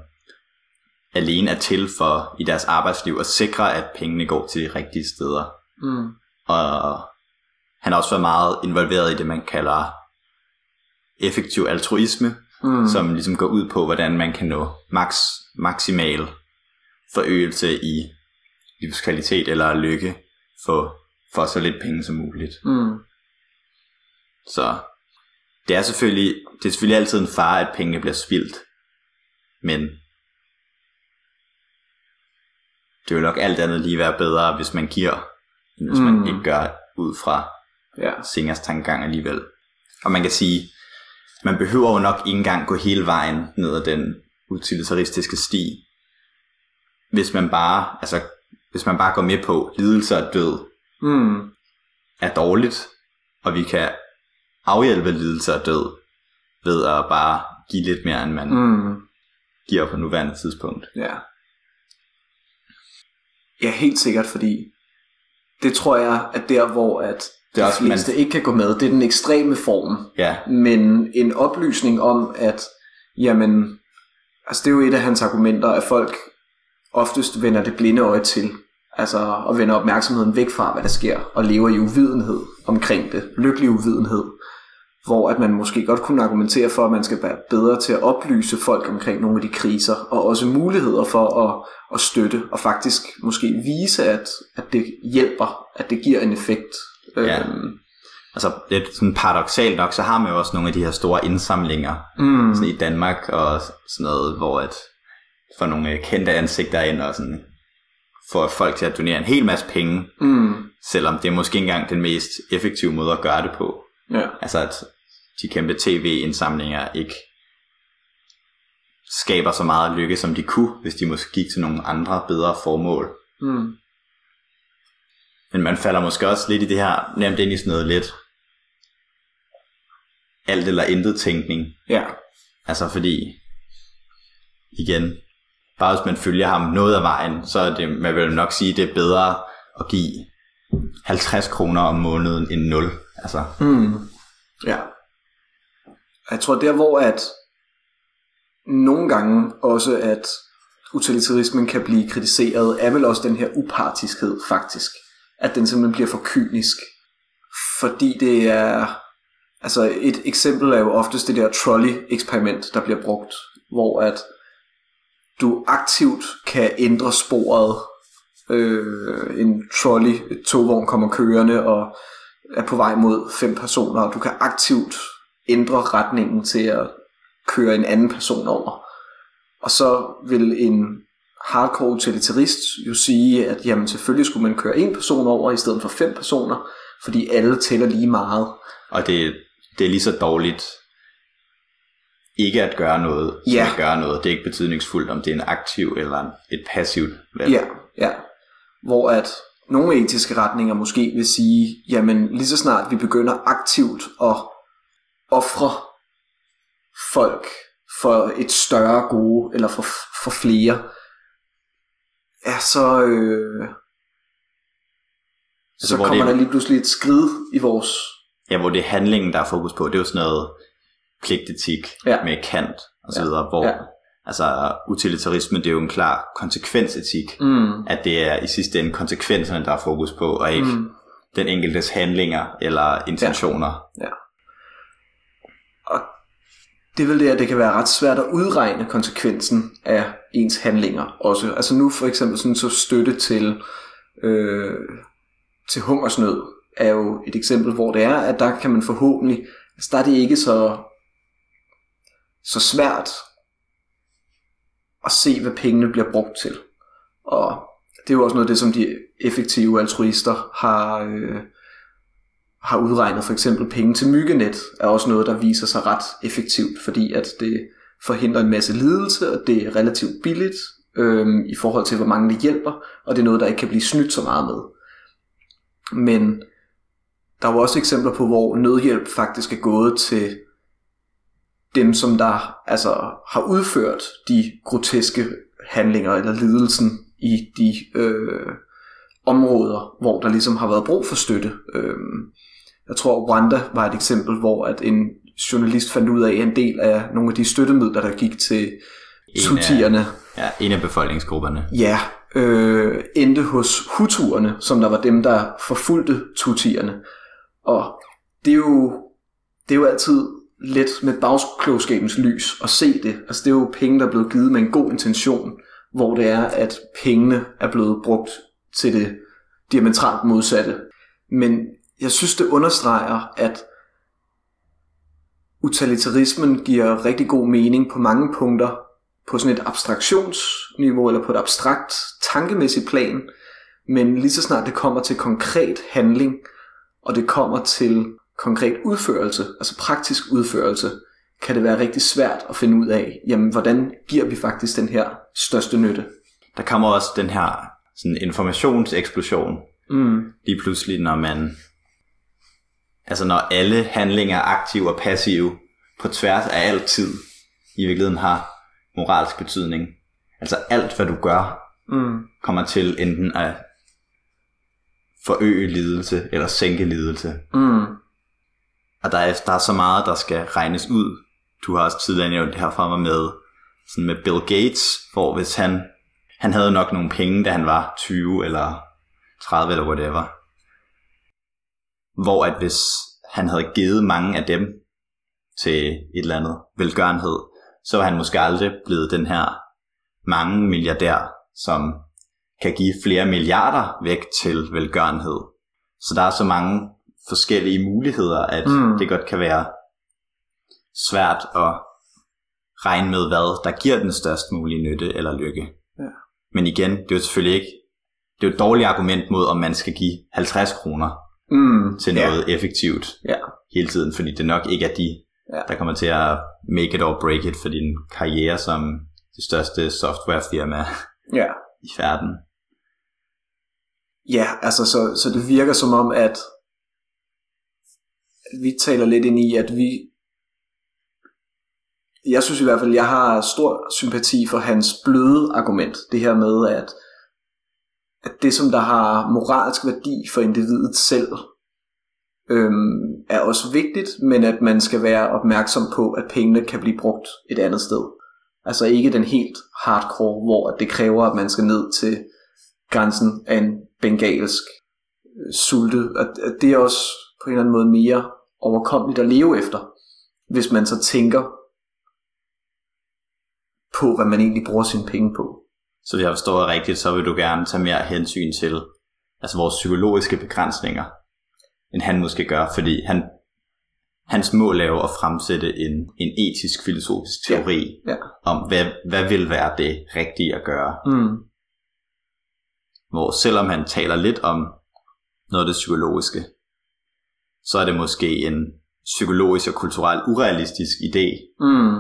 alene er til for i deres arbejdsliv at sikre, at pengene går til de rigtige steder. mm, Og han har også været meget involveret i det, man kalder effektiv altruisme, mm, som ligesom går ud på, hvordan man kan nå max, maksimal forøgelse i livskvalitet eller lykke for, for så lidt penge som muligt. mm, Så det er selvfølgelig, det er selvfølgelig altid en fare, at pengene bliver spildt. Men det vil nok alt andet lige være bedre, hvis man giver, end hvis mm. Man ikke gør ud fra ja, Singers tankegang alligevel. Og man kan sige, man behøver jo nok ikke engang gå hele vejen ned ad den utilitaristiske sti, hvis man bare, altså, hvis man bare går med på, lidelse og død mm, er dårligt, og vi kan afhjælpe lidelse og død ved at bare give lidt mere, end man mm, giver på nuværende tidspunkt. ja. Ja, helt sikkert, fordi det tror jeg, at der hvor at Det de er også, man- fleste ikke kan gå med, det er den ekstreme form. Ja, Men en oplysning om, at jamen, altså det er jo et af hans argumenter, at folk oftest vender det blinde øje til. Altså og vender opmærksomheden væk fra, hvad der sker, og lever i uvidenhed omkring det. Lykkelig uvidenhed. Hvor at man måske godt kunne argumentere for, at man skal være bedre til at oplyse folk omkring nogle af de kriser, og også muligheder for at, at støtte, og faktisk måske vise, at, at det hjælper, at det giver en effekt. Ja. Øhm, altså lidt sådan paradoxalt nok, så har man jo også nogle af de her store indsamlinger mm, sådan i Danmark og sådan noget, hvor at får nogle kendte ansigter ind og sådan får folk til at donere en hel masse penge, mm, selvom det er måske ikke engang den mest effektive måde at gøre det på. ja. Altså at de kæmpe tv-indsamlinger ikke skaber så meget lykke, som de kunne, hvis de måske gik til nogle andre, bedre formål. Mm, Men man falder måske også lidt i det her, nemt ind i sådan noget lidt alt eller intet tænkning, ja. Altså fordi, igen, bare hvis man følger ham noget af vejen, så er det, man vil nok sige, det er bedre at give 50 kroner om måneden end 0. Altså, Mm. Ja. Jeg tror der, hvor at nogle gange også, at utilitarismen kan blive kritiseret, er vel også den her upartiskhed faktisk. At den simpelthen bliver for kynisk. Fordi det er... Altså et eksempel er jo oftest det der trolley-eksperiment, der bliver brugt, hvor at du aktivt kan ændre sporet. Øh, en trolley, et togvogn kommer kørende og er på vej mod fem personer, og du kan aktivt ændre retningen til at køre en anden person over. Og så vil en hardcore utilitarist jo sige, at jamen selvfølgelig skulle man køre en person over i stedet for fem personer, fordi alle tæller lige meget. og det, det er lige så dårligt ikke at gøre noget, som Ja. at gøre noget. Det er ikke betydningsfuldt, om det er en aktiv eller et passivt valg. Ja, ja. Hvor at nogle etiske retninger måske vil sige, jamen lige så snart vi begynder aktivt at ofre folk for et større gode, eller for, for flere, ja, så, øh, så Altså, hvor kommer det- der lige pludselig et skridt i vores... ja, hvor det er handlingen, der er fokus på. Det er jo sådan noget pligtetik Ja. med kant og så Ja. videre, hvor Ja. altså utilitarisme, det er jo en klar konsekvensetik, Mm, at det er i sidste ende konsekvenserne, der er fokus på, og ikke mm. den enkeltes handlinger eller intentioner det er vel det, at det kan være ret svært at udregne konsekvensen af ens handlinger også. Altså nu for eksempel sådan så støtte til, øh, til hungersnød er jo et eksempel, hvor det er, at der kan man forhåbentlig, altså der er det ikke så, så svært at se, hvad pengene bliver brugt til. Og det er jo også noget af det, som de effektive altruister har, øh, har udregnet. For eksempel penge til myggenet er også noget, der viser sig ret effektivt, fordi at det forhindrer en masse lidelse, og det er relativt billigt øhm, i forhold til, hvor mange det hjælper, og det er noget, der ikke kan blive snydt så meget med. Men der er jo også eksempler på, hvor nødhjælp faktisk er gået til dem, som der altså har udført de groteske handlinger eller lidelsen i de øh, områder, hvor der ligesom har været brug for støtte. Øh, jeg tror, Rwanda var et eksempel, hvor at en journalist fandt ud af, at en del af nogle af de støttemidler, der gik til tutierne, Ja, en af befolkningsgrupperne. ja, øh, endte hos hutuerne, som der var dem, der forfulgte tutierne. Og det er jo, det er jo altid let med bagklogskabens lys at se det. Altså det er jo penge, der er blevet givet med en god intention, hvor det er, at pengene er blevet brugt til det diametralt modsatte. Men jeg synes, det understreger, at utilitarismen giver rigtig god mening på mange punkter, på sådan et abstraktionsniveau eller på et abstrakt tankemæssigt plan, men lige så snart det kommer til konkret handling, og det kommer til konkret udførelse, altså praktisk udførelse, kan det være rigtig svært at finde ud af, jamen hvordan giver vi faktisk den her største nytte. Der kommer også den her sådan informationseksplosion Mm. lige pludselig, når man altså når alle handlinger er aktive og passive på tværs af al tid i virkeligheden har moralsk betydning. Altså alt hvad du gør Mm. kommer til enten at forøge lidelse eller sænke lidelse. Mm. Og der er, der er så meget, der skal regnes ud. Du har også tidligere nævnt det her fra mig med, sådan med Bill Gates, hvor hvis han, han havde nok nogle penge, da han var 20 eller 30 eller whatever. Hvor at hvis han havde givet mange af dem til et eller andet velgørenhed, så var han måske aldrig blevet den her mange milliardær, som kan give flere milliarder væk til velgørenhed. Så der er så mange forskellige muligheder, at Mm. det godt kan være svært at regne med, hvad der giver den størst mulige nytte eller lykke. Ja. Men igen, det er jo selvfølgelig ikke, det er jo et dårligt argument mod, om man skal give 50 kroner Mm. til noget effektivt Ja. hele tiden, fordi det nok ikke er de, Ja. der kommer til at make it or break it for din karriere som det største softwarefirma Ja. i verden. Ja, altså så, så det virker som om, at vi taler lidt ind i, at vi jeg synes i hvert fald, jeg har stor sympati for hans bløde argument. Det her med, at, at det, som der har moralsk værdi for individet selv, øhm, er også vigtigt, men at man skal være opmærksom på, at pengene kan blive brugt et andet sted. Altså ikke den helt hardcore, hvor det kræver, at man skal ned til grænsen af en bengalsk øh, sulte. At, at det er også på en eller anden måde mere overkommeligt at leve efter, hvis man så tænker på, hvad man egentlig bruger sine penge på. Så hvis jeg forstår rigtigt, så vil du gerne tage mere hensyn til altså vores psykologiske begrænsninger, end han måske gør, fordi han, hans mål er jo at fremsætte en, en etisk filosofisk teori Ja, ja. om, hvad, hvad vil være det rigtige at gøre. Mm. Hvor selvom han taler lidt om noget af det psykologiske, så er det måske en psykologisk og kulturel urealistisk idé. Mm.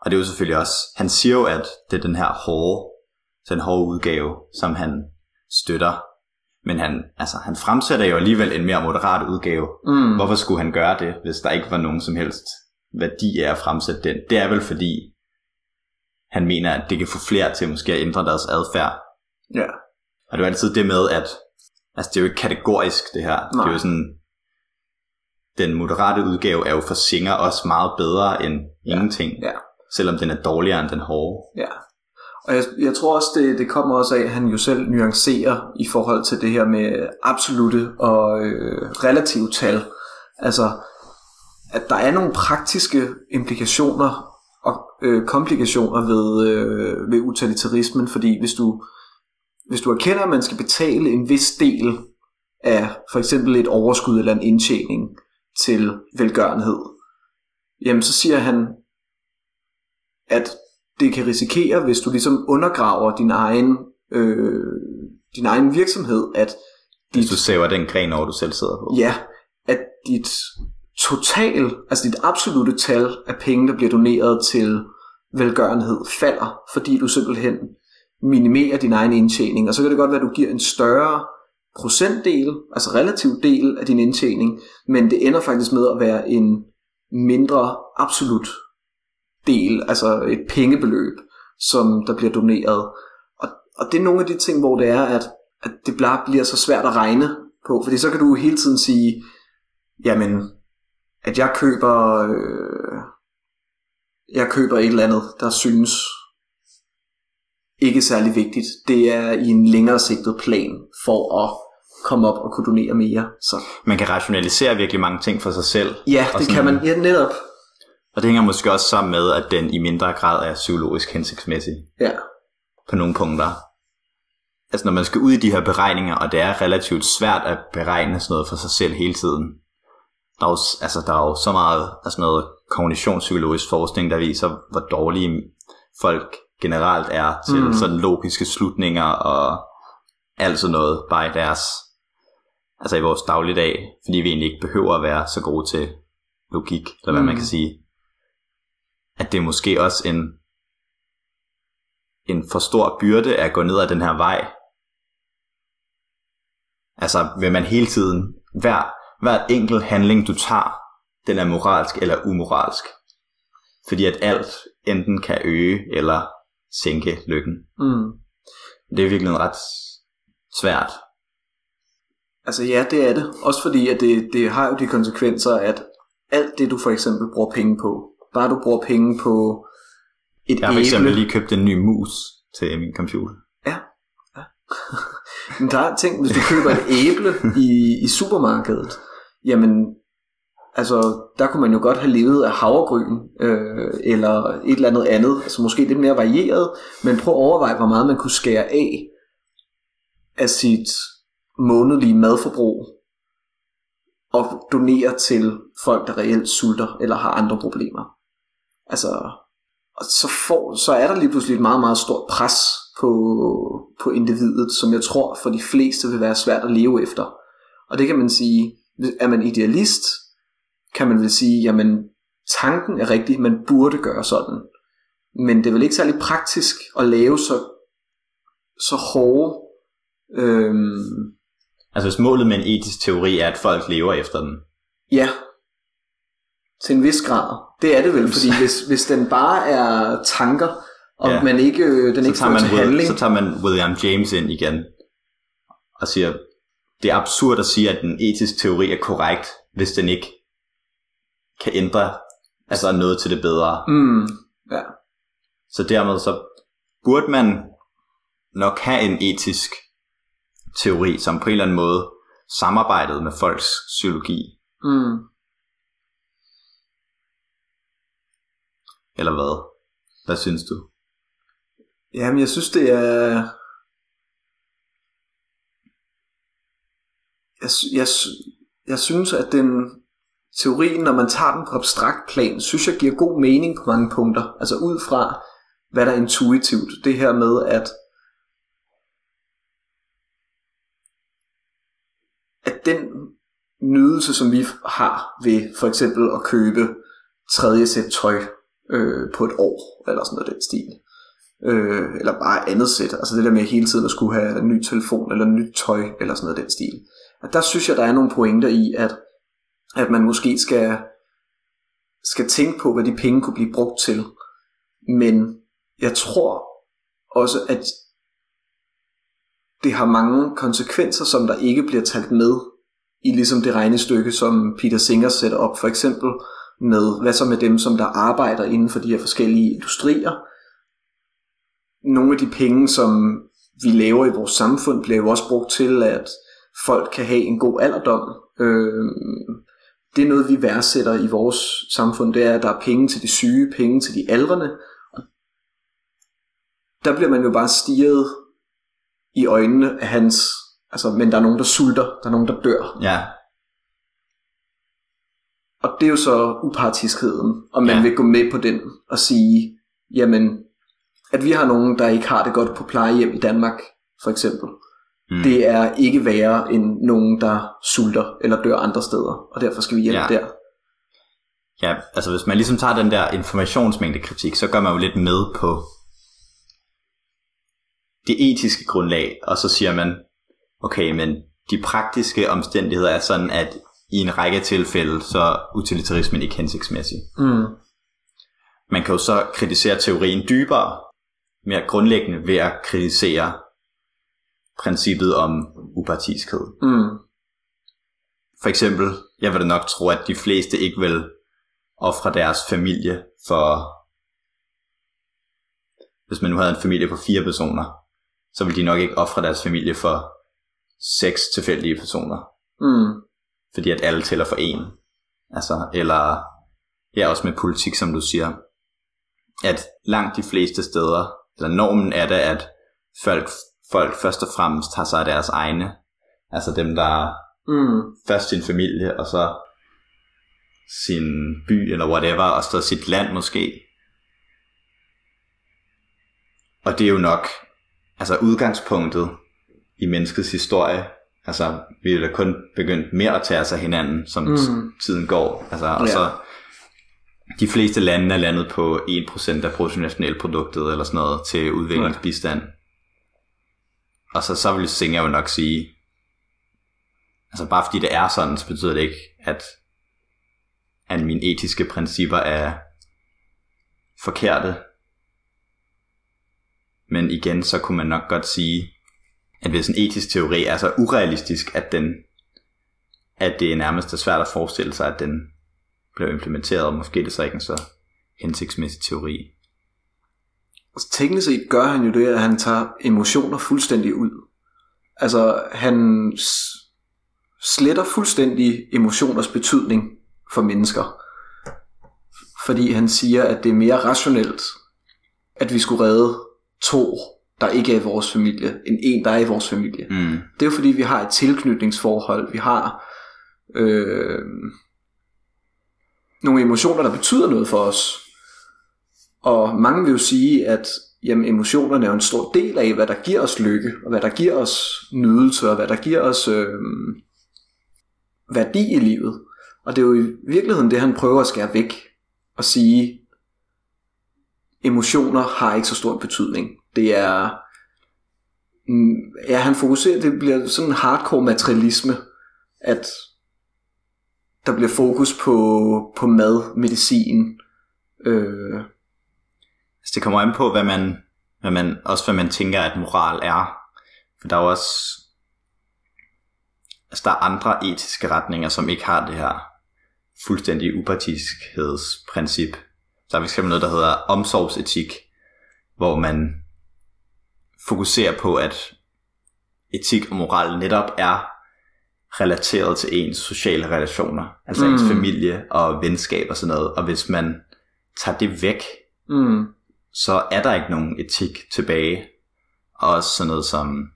Og det er jo selvfølgelig også, han siger jo, at det er den her hårde, den hårde udgave, som han støtter. Men han, altså, han fremsætter jo alligevel en mere moderat udgave. Mm. Hvorfor skulle han gøre det, hvis der ikke var nogen som helst værdi af at fremsætte den? Det er vel fordi, han mener, at det kan få flere til måske at ændre deres adfærd. Ja. Og det er altid det med, at altså, det er jo ikke kategorisk, det her. Det Nej. er jo sådan, den moderate udgave er jo for Singer også meget bedre end Ja. ingenting. Ja. Selvom den er dårligere end den hårde. Ja. Og jeg, jeg tror også, det, det kommer også af, at han jo selv nuancerer i forhold til det her med absolute og øh, relative tal. Altså, at der er nogle praktiske implikationer og øh, komplikationer ved, øh, ved utilitarismen, fordi hvis du, hvis du erkender, at man skal betale en vis del af for eksempel et overskud eller en indtjening til velgørenhed, jamen så siger han, at det kan risikere, hvis du ligesom undergraver din egen, øh, din egen virksomhed, at Hvis dit, du saver den gren over, du selv sidder på. ja, at dit total, altså dit absolute tal af penge, der bliver doneret til velgørenhed, falder, fordi du simpelthen minimerer din egen indtjening. Og så kan det godt være, at du giver en større procentdel, altså relativ del af din indtjening, men det ender faktisk med at være en mindre absolut del, altså et pengebeløb, som der bliver doneret. Og, og det er nogle af de ting, hvor det er, at, at det bare bliver så svært at regne på, fordi så kan du hele tiden sige, jamen, at jeg køber, øh, jeg køber et eller andet, der synes ikke særlig vigtigt. Det er i en længere sigtet plan for at komme op og kunne donere mere. Så Man kan rationalisere virkelig mange ting for sig selv. ja, det sådan- kan man ja, netop. Og det hænger måske også sammen med, at den i mindre grad er psykologisk hensigtsmæssig Ja, på nogle punkter. Altså når man skal ud i de her beregninger, og det er relativt svært at beregne sådan noget for sig selv hele tiden. Der er jo, altså, der er jo så meget altså noget kognitionspsykologisk forskning, der viser, hvor dårlige folk generelt er til mm. sådan logiske slutninger og alt sådan noget, bare i deres, altså i vores dagligdag, fordi vi egentlig ikke behøver at være så gode til logik, eller hvad Mm. man kan sige. At det er måske også en, en for stor byrde at gå ned ad den her vej. Altså vil man hele tiden, hver, hver enkelt handling du tager, den er moralsk eller umoralsk. Fordi at alt enten kan øge eller sænke lykken. mm. Det er virkelig ret svært. Altså ja, det er det. Også fordi, at det, det har jo de konsekvenser, at alt det, du for eksempel bruger penge på, bare du bruger penge på et Jeg har for æble, lige købt en ny mus til min computer. Men der er ting, hvis du køber et æble i, i supermarkedet, jamen, altså, der kunne man jo godt have levet af havregryn, øh, eller et eller andet andet, altså måske lidt mere varieret, men prøv at overveje, hvor meget man kunne skære af af sit månedlige madforbrug, og donere til folk, der reelt sulter, eller har andre problemer. Altså, og så, får, så er der lige pludselig et meget, meget stort pres på, på individet, som jeg tror for de fleste vil være svært at leve efter. Og det kan man sige, er man idealist, kan man vel sige, jamen tanken er rigtig, man burde gøre sådan. Men det er vel ikke særlig praktisk at lave så, så hårde, øhm, Altså hvis målet med en etisk teori er, at folk lever efter den, ja, Til en vis grad. Det er det vel, fordi hvis, hvis den bare er tanker, og Ja. man ikke, øh, den så ikke tager, man, til Will- handling, så tager man William James ind igen og siger, det er absurd at sige, at en etisk teori er korrekt, hvis den ikke kan ændre altså noget til det bedre. mm, ja. Så dermed så burde man nok have en etisk teori, som på en eller anden måde samarbejdede med folks psykologi, Mm. Eller hvad? Hvad synes du? Jamen, jeg synes, det er... Jeg, jeg, jeg synes, at den teorien, når man tager den på abstrakt plan, synes jeg giver god mening på mange punkter. Altså ud fra, hvad der er intuitivt. Det her med, at at den nydelse, som vi har ved for eksempel at købe tredje sæt tøj øh, på et år, eller sådan noget den stil, øh, eller bare andet sæt, altså det der med hele tiden at skulle have en ny telefon, eller nyt tøj, eller sådan noget den stil. At der synes jeg, der er nogle pointer i, at, at man måske skal, skal tænke på, hvad de penge kunne blive brugt til. Men jeg tror også, at det har mange konsekvenser, som der ikke bliver talt med i ligesom det regnestykke, som Peter Singer sætter op, for eksempel med, hvad så med dem, som der arbejder inden for de her forskellige industrier. Nogle af de penge, som vi laver i vores samfund, bliver jo også brugt til, at folk kan have en god alderdom. Øh, det er noget, vi værdsætter i vores samfund, det er, at der er penge til de syge, penge til de aldrende. Der bliver man jo bare stiget i øjnene af hans... Altså, men der er nogen, der sulter, der er nogen, der dør. Ja, og det er jo så upartiskheden, om man Ja. vil gå med på den og sige, jamen, at vi har nogen, der ikke har det godt på plejehjem i Danmark, for eksempel. Mm. Det er ikke værre end nogen, der sulter eller dør andre steder, og derfor skal vi hjælpe ja. der. Ja, altså hvis man ligesom tager den der informationsmængde kritik, så gør man jo lidt med på det etiske grundlag, og så siger man, okay, men de praktiske omstændigheder er sådan, at i en række tilfælde, så er utilitarismen ikke hensigtsmæssig. Mm. Man kan jo så kritisere teorien dybere, mere grundlæggende ved at kritisere princippet om upartiskhed. Mm. For eksempel, jeg vil da nok tro, at de fleste ikke vil ofre deres familie for... Hvis man nu havde en familie på fire personer, så vil de nok ikke ofre deres familie for seks tilfældige personer. Mm. Fordi at alle tæller for en. Altså, eller ja, også med politik, som du siger. At langt de fleste steder, eller normen er det, at folk, folk først og fremmest tager sig af deres egne. Altså dem, der Mm. først sin familie, og så sin by, eller whatever, og så sit land måske. Og det er jo nok altså udgangspunktet i menneskets historie. Altså, vi er da kun begyndt mere at tage os af hinanden, som Mm. tiden går. Altså, og Ja. så de fleste lande er landet på 1% af bruttonationalproduktet eller sådan noget til udviklingsbistand. Og så, så vil Singer jo nok sige, altså bare fordi det er sådan, så betyder det ikke, at, at mine etiske principper er forkerte. Men igen, så kunne man nok godt sige, at hvis en etisk teori er så urealistisk, at, den, at det er nærmest er svært at forestille sig, at den blev implementeret, og måske det så ikke en så hensigtsmæssig teori. Altså, teknisk set gør han jo det, at han tager emotioner fuldstændig ud. Altså, han sletter fuldstændig emotioners betydning for mennesker. Fordi han siger, at det er mere rationelt, at vi skulle redde to, der ikke er i vores familie, end en, der er i vores familie. Mm. Det er jo fordi, vi har et tilknytningsforhold. Vi har øh, nogle emotioner, der betyder noget for os. Og mange vil jo sige, at jamen, emotionerne er en stor del af, hvad der giver os lykke, og hvad der giver os nydelse, og hvad der giver os øh, værdi i livet. Og det er jo i virkeligheden det, han prøver at skære væk og sige, emotioner har ikke så stor betydning. Det er, mm, ja, han fokuserer, det bliver sådan en hardcore materialisme, at der bliver fokus på, på mad, medicin. Øh, Altså, det kommer an på, hvad man, hvad man, også hvad man tænker, at moral er. For der er jo også, altså der er andre etiske retninger, som ikke har det her fuldstændig upartiskhedsprincip. Der er fx eksempel noget, der hedder omsorgsetik, hvor man fokuserer på, at etik og moral netop er relateret til ens sociale relationer, altså mm. ens familie og venskab og sådan noget. Og hvis man tager det væk, mm, så er der ikke nogen etik tilbage. Og også sådan noget som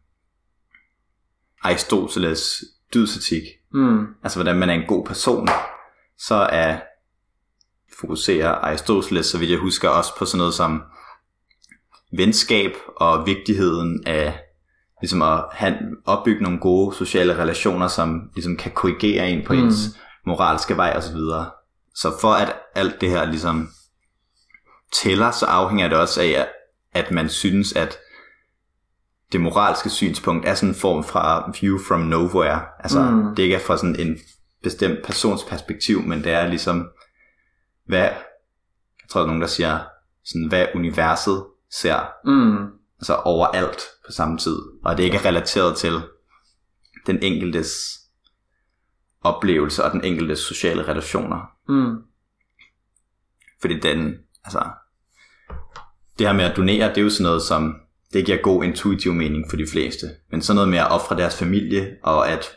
Aristoteles dydsetik, mm, altså hvordan man er en god person, så er fokuserer Aristoteles, så vidt jeg husker, også på sådan noget som venskab og vigtigheden af ligesom at have, opbygge nogle gode sociale relationer, som ligesom kan korrigere en på Mm. ens moralske vej og så videre. Så for at alt det her ligesom tæller, så afhænger det også af, at man synes, at det moralske synspunkt er sådan en form fra view from nowhere. Altså, mm. det ikke er fra sådan en bestemt persons perspektiv, men det er ligesom, hvad, jeg tror, der er nogen, der siger, sådan, hvad universet ser, mm, altså overalt på samme tid, og det ikke er relateret til den enkeltes oplevelse og den enkeltes sociale relationer. mm, Fordi den, altså, det her med at donere, det er jo sådan noget, som det giver god intuitiv mening for de fleste. Men sådan noget med at ofre deres familie, og at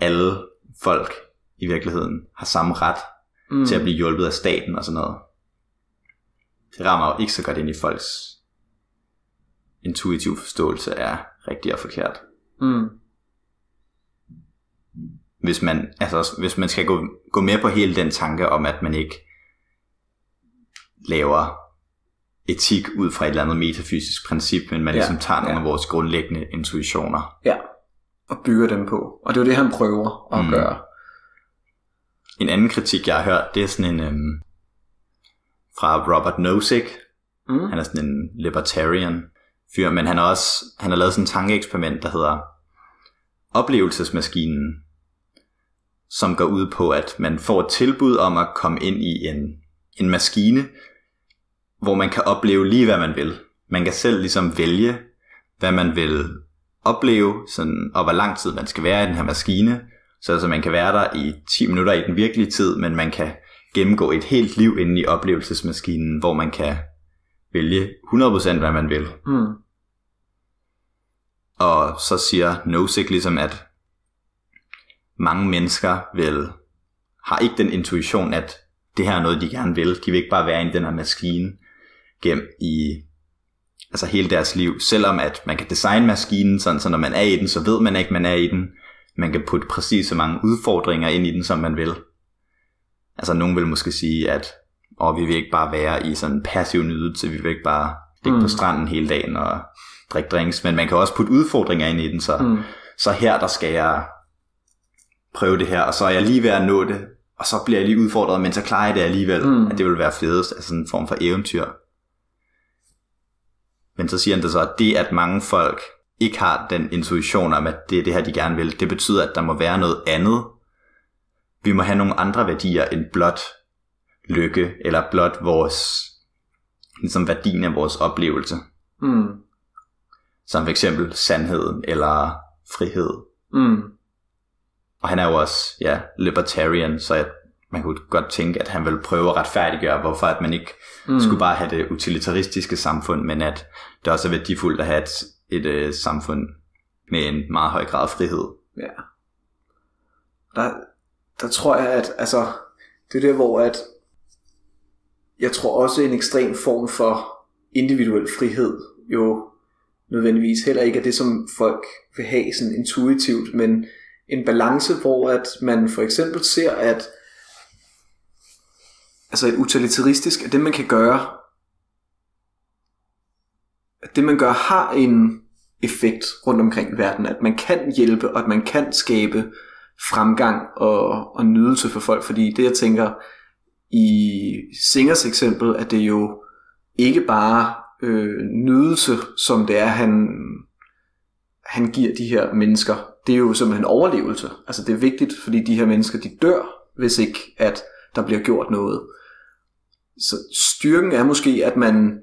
alle folk i virkeligheden har samme ret mm, til at blive hjulpet af staten og sådan noget. Det rammer jo ikke så godt ind i folks intuitiv forståelse af rigtigt og forkert. mm, Hvis man, altså, hvis man skal gå, gå med på hele den tanke om, at man ikke laver etik ud fra et eller andet metafysisk princip, men man Ja, ligesom tager nogle ja. af vores grundlæggende intuitioner. ja, og bygger dem på. Og det er jo det, han prøver at Mm. gøre. En anden kritik, jeg har hørt, det er sådan en øhm, fra Robert Nozick. Mm. Han er sådan en libertarian fyr, men han har også han har lavet sådan en tankeeksperiment, der hedder oplevelsesmaskinen, som går ud på, at man får et tilbud om at komme ind i en, en maskine, hvor man kan opleve lige, hvad man vil. Man kan selv ligesom vælge, hvad man vil opleve, sådan, og hvor lang tid man skal være i den her maskine, så altså man kan være der i 10 minutter i den virkelige tid, men man kan gennemgå et helt liv inde i oplevelsesmaskinen, hvor man kan vælge 100% hvad man vil. Mm. Og så siger Nozick ligesom, at mange mennesker vil, har ikke den intuition, at det her er noget, de gerne vil. De vil ikke bare være i den her maskine gennem i altså hele deres liv. Selvom at man kan designe maskinen, sådan, så når man er i den, så ved man ikke, man er i den. Man kan putte præcis så mange udfordringer ind i den, som man vil. Altså nogen vil måske sige, at og vi vil ikke bare være i sådan en passiv nydelse, vi vil ikke bare ligge mm. På stranden hele dagen og drikke drinks, men man kan også putte udfordringer ind i den, så, mm. Så her der skal jeg prøve det her, og så er jeg lige ved at nå det, og så bliver jeg lige udfordret, men så klarer jeg det alligevel, Mm. at det vil være fedest, altså sådan en form for eventyr. Men så siger han det så, at det, at mange folk ikke har den intuition om, at det er det her, de gerne vil, det betyder, at der må være noget andet. Vi må have nogle andre værdier end blot lykke, eller blot vores, ligesom værdien af vores oplevelse. Mm. Som for eksempel sandheden, eller frihed. Mm. Og han er jo også, ja, libertarian, så jeg, man kunne godt tænke, at han vil prøve at retfærdiggøre, hvorfor at man ikke Mm. skulle bare have det utilitaristiske samfund, men at det også er værdifuldt at have et, et, et samfund med en meget høj grad af frihed. Ja. Der, der tror jeg, at altså, det er der, hvor at jeg tror også en ekstrem form for individuel frihed jo nødvendigvis heller ikke er det, som folk vil have sådan intuitivt, men en balance, hvor at man for eksempel ser, at altså et utilitaristisk, at det man kan gøre, at det man gør har en effekt rundt omkring i verden, at man kan hjælpe, og at man kan skabe fremgang og, og nydelse for folk, fordi det jeg tænker i Singers eksempel, at det jo ikke bare øh, nydelse, som det er, han, han giver de her mennesker, det er jo simpelthen overlevelse. Altså det er vigtigt, fordi de her mennesker, de dør, hvis ikke at der bliver gjort noget. Så styrken er måske, at man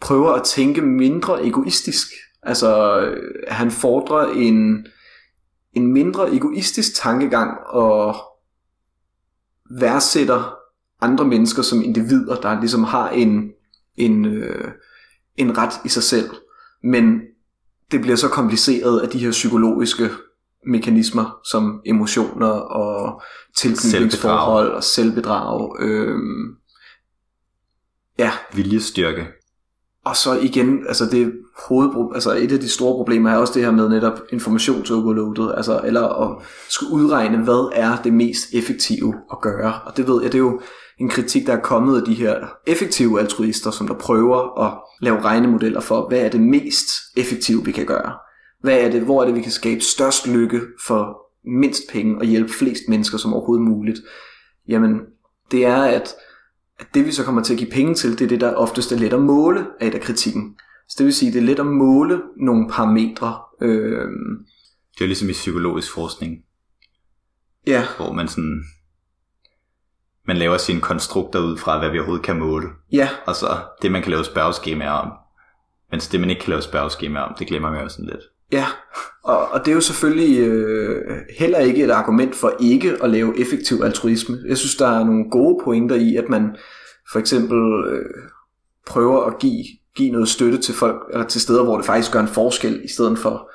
prøver at tænke mindre egoistisk. Altså, øh, han fordrer en, en mindre egoistisk tankegang og værdsætter andre mennesker som individer, der ligesom har en, en, øh, en ret i sig selv. Men det bliver så kompliceret af de her psykologiske mekanismer, som emotioner og tilknytningsforhold og selvbedrag. Øhm, ja. Viljestyrke. Og så igen, altså det hovedpro- altså et af de store problemer er også det her med netop informationsoverloadet, altså eller at skulle udregne, hvad er det mest effektive at gøre. Og det ved jeg, det er jo en kritik, der er kommet af de her effektive altruister, som der prøver at lave regnemodeller for, hvad er det mest effektive, vi kan gøre. Hvad er det, hvor er det, vi kan skabe størst lykke for mindst penge og hjælpe flest mennesker som overhovedet muligt. Jamen, det er, at, at det vi så kommer til at give penge til, det er det, der oftest er let at måle af af kritikken. Så det vil sige, det er let at måle nogle parametre. Øh, Det er ligesom i psykologisk forskning, ja, hvor man sådan man laver sine konstrukter ud fra, hvad vi overhovedet kan måle. ja, Og så det, man kan lave spørgeskemaer om. Mens det, man ikke kan lave spørgeskemaer om, det glemmer man jo sådan lidt. Ja, og, og det er jo selvfølgelig øh, heller ikke et argument for ikke at lave effektiv altruisme. Jeg synes, der er nogle gode pointer i, at man for eksempel øh, prøver at give, give noget støtte til folk, eller til steder, hvor det faktisk gør en forskel, i stedet for,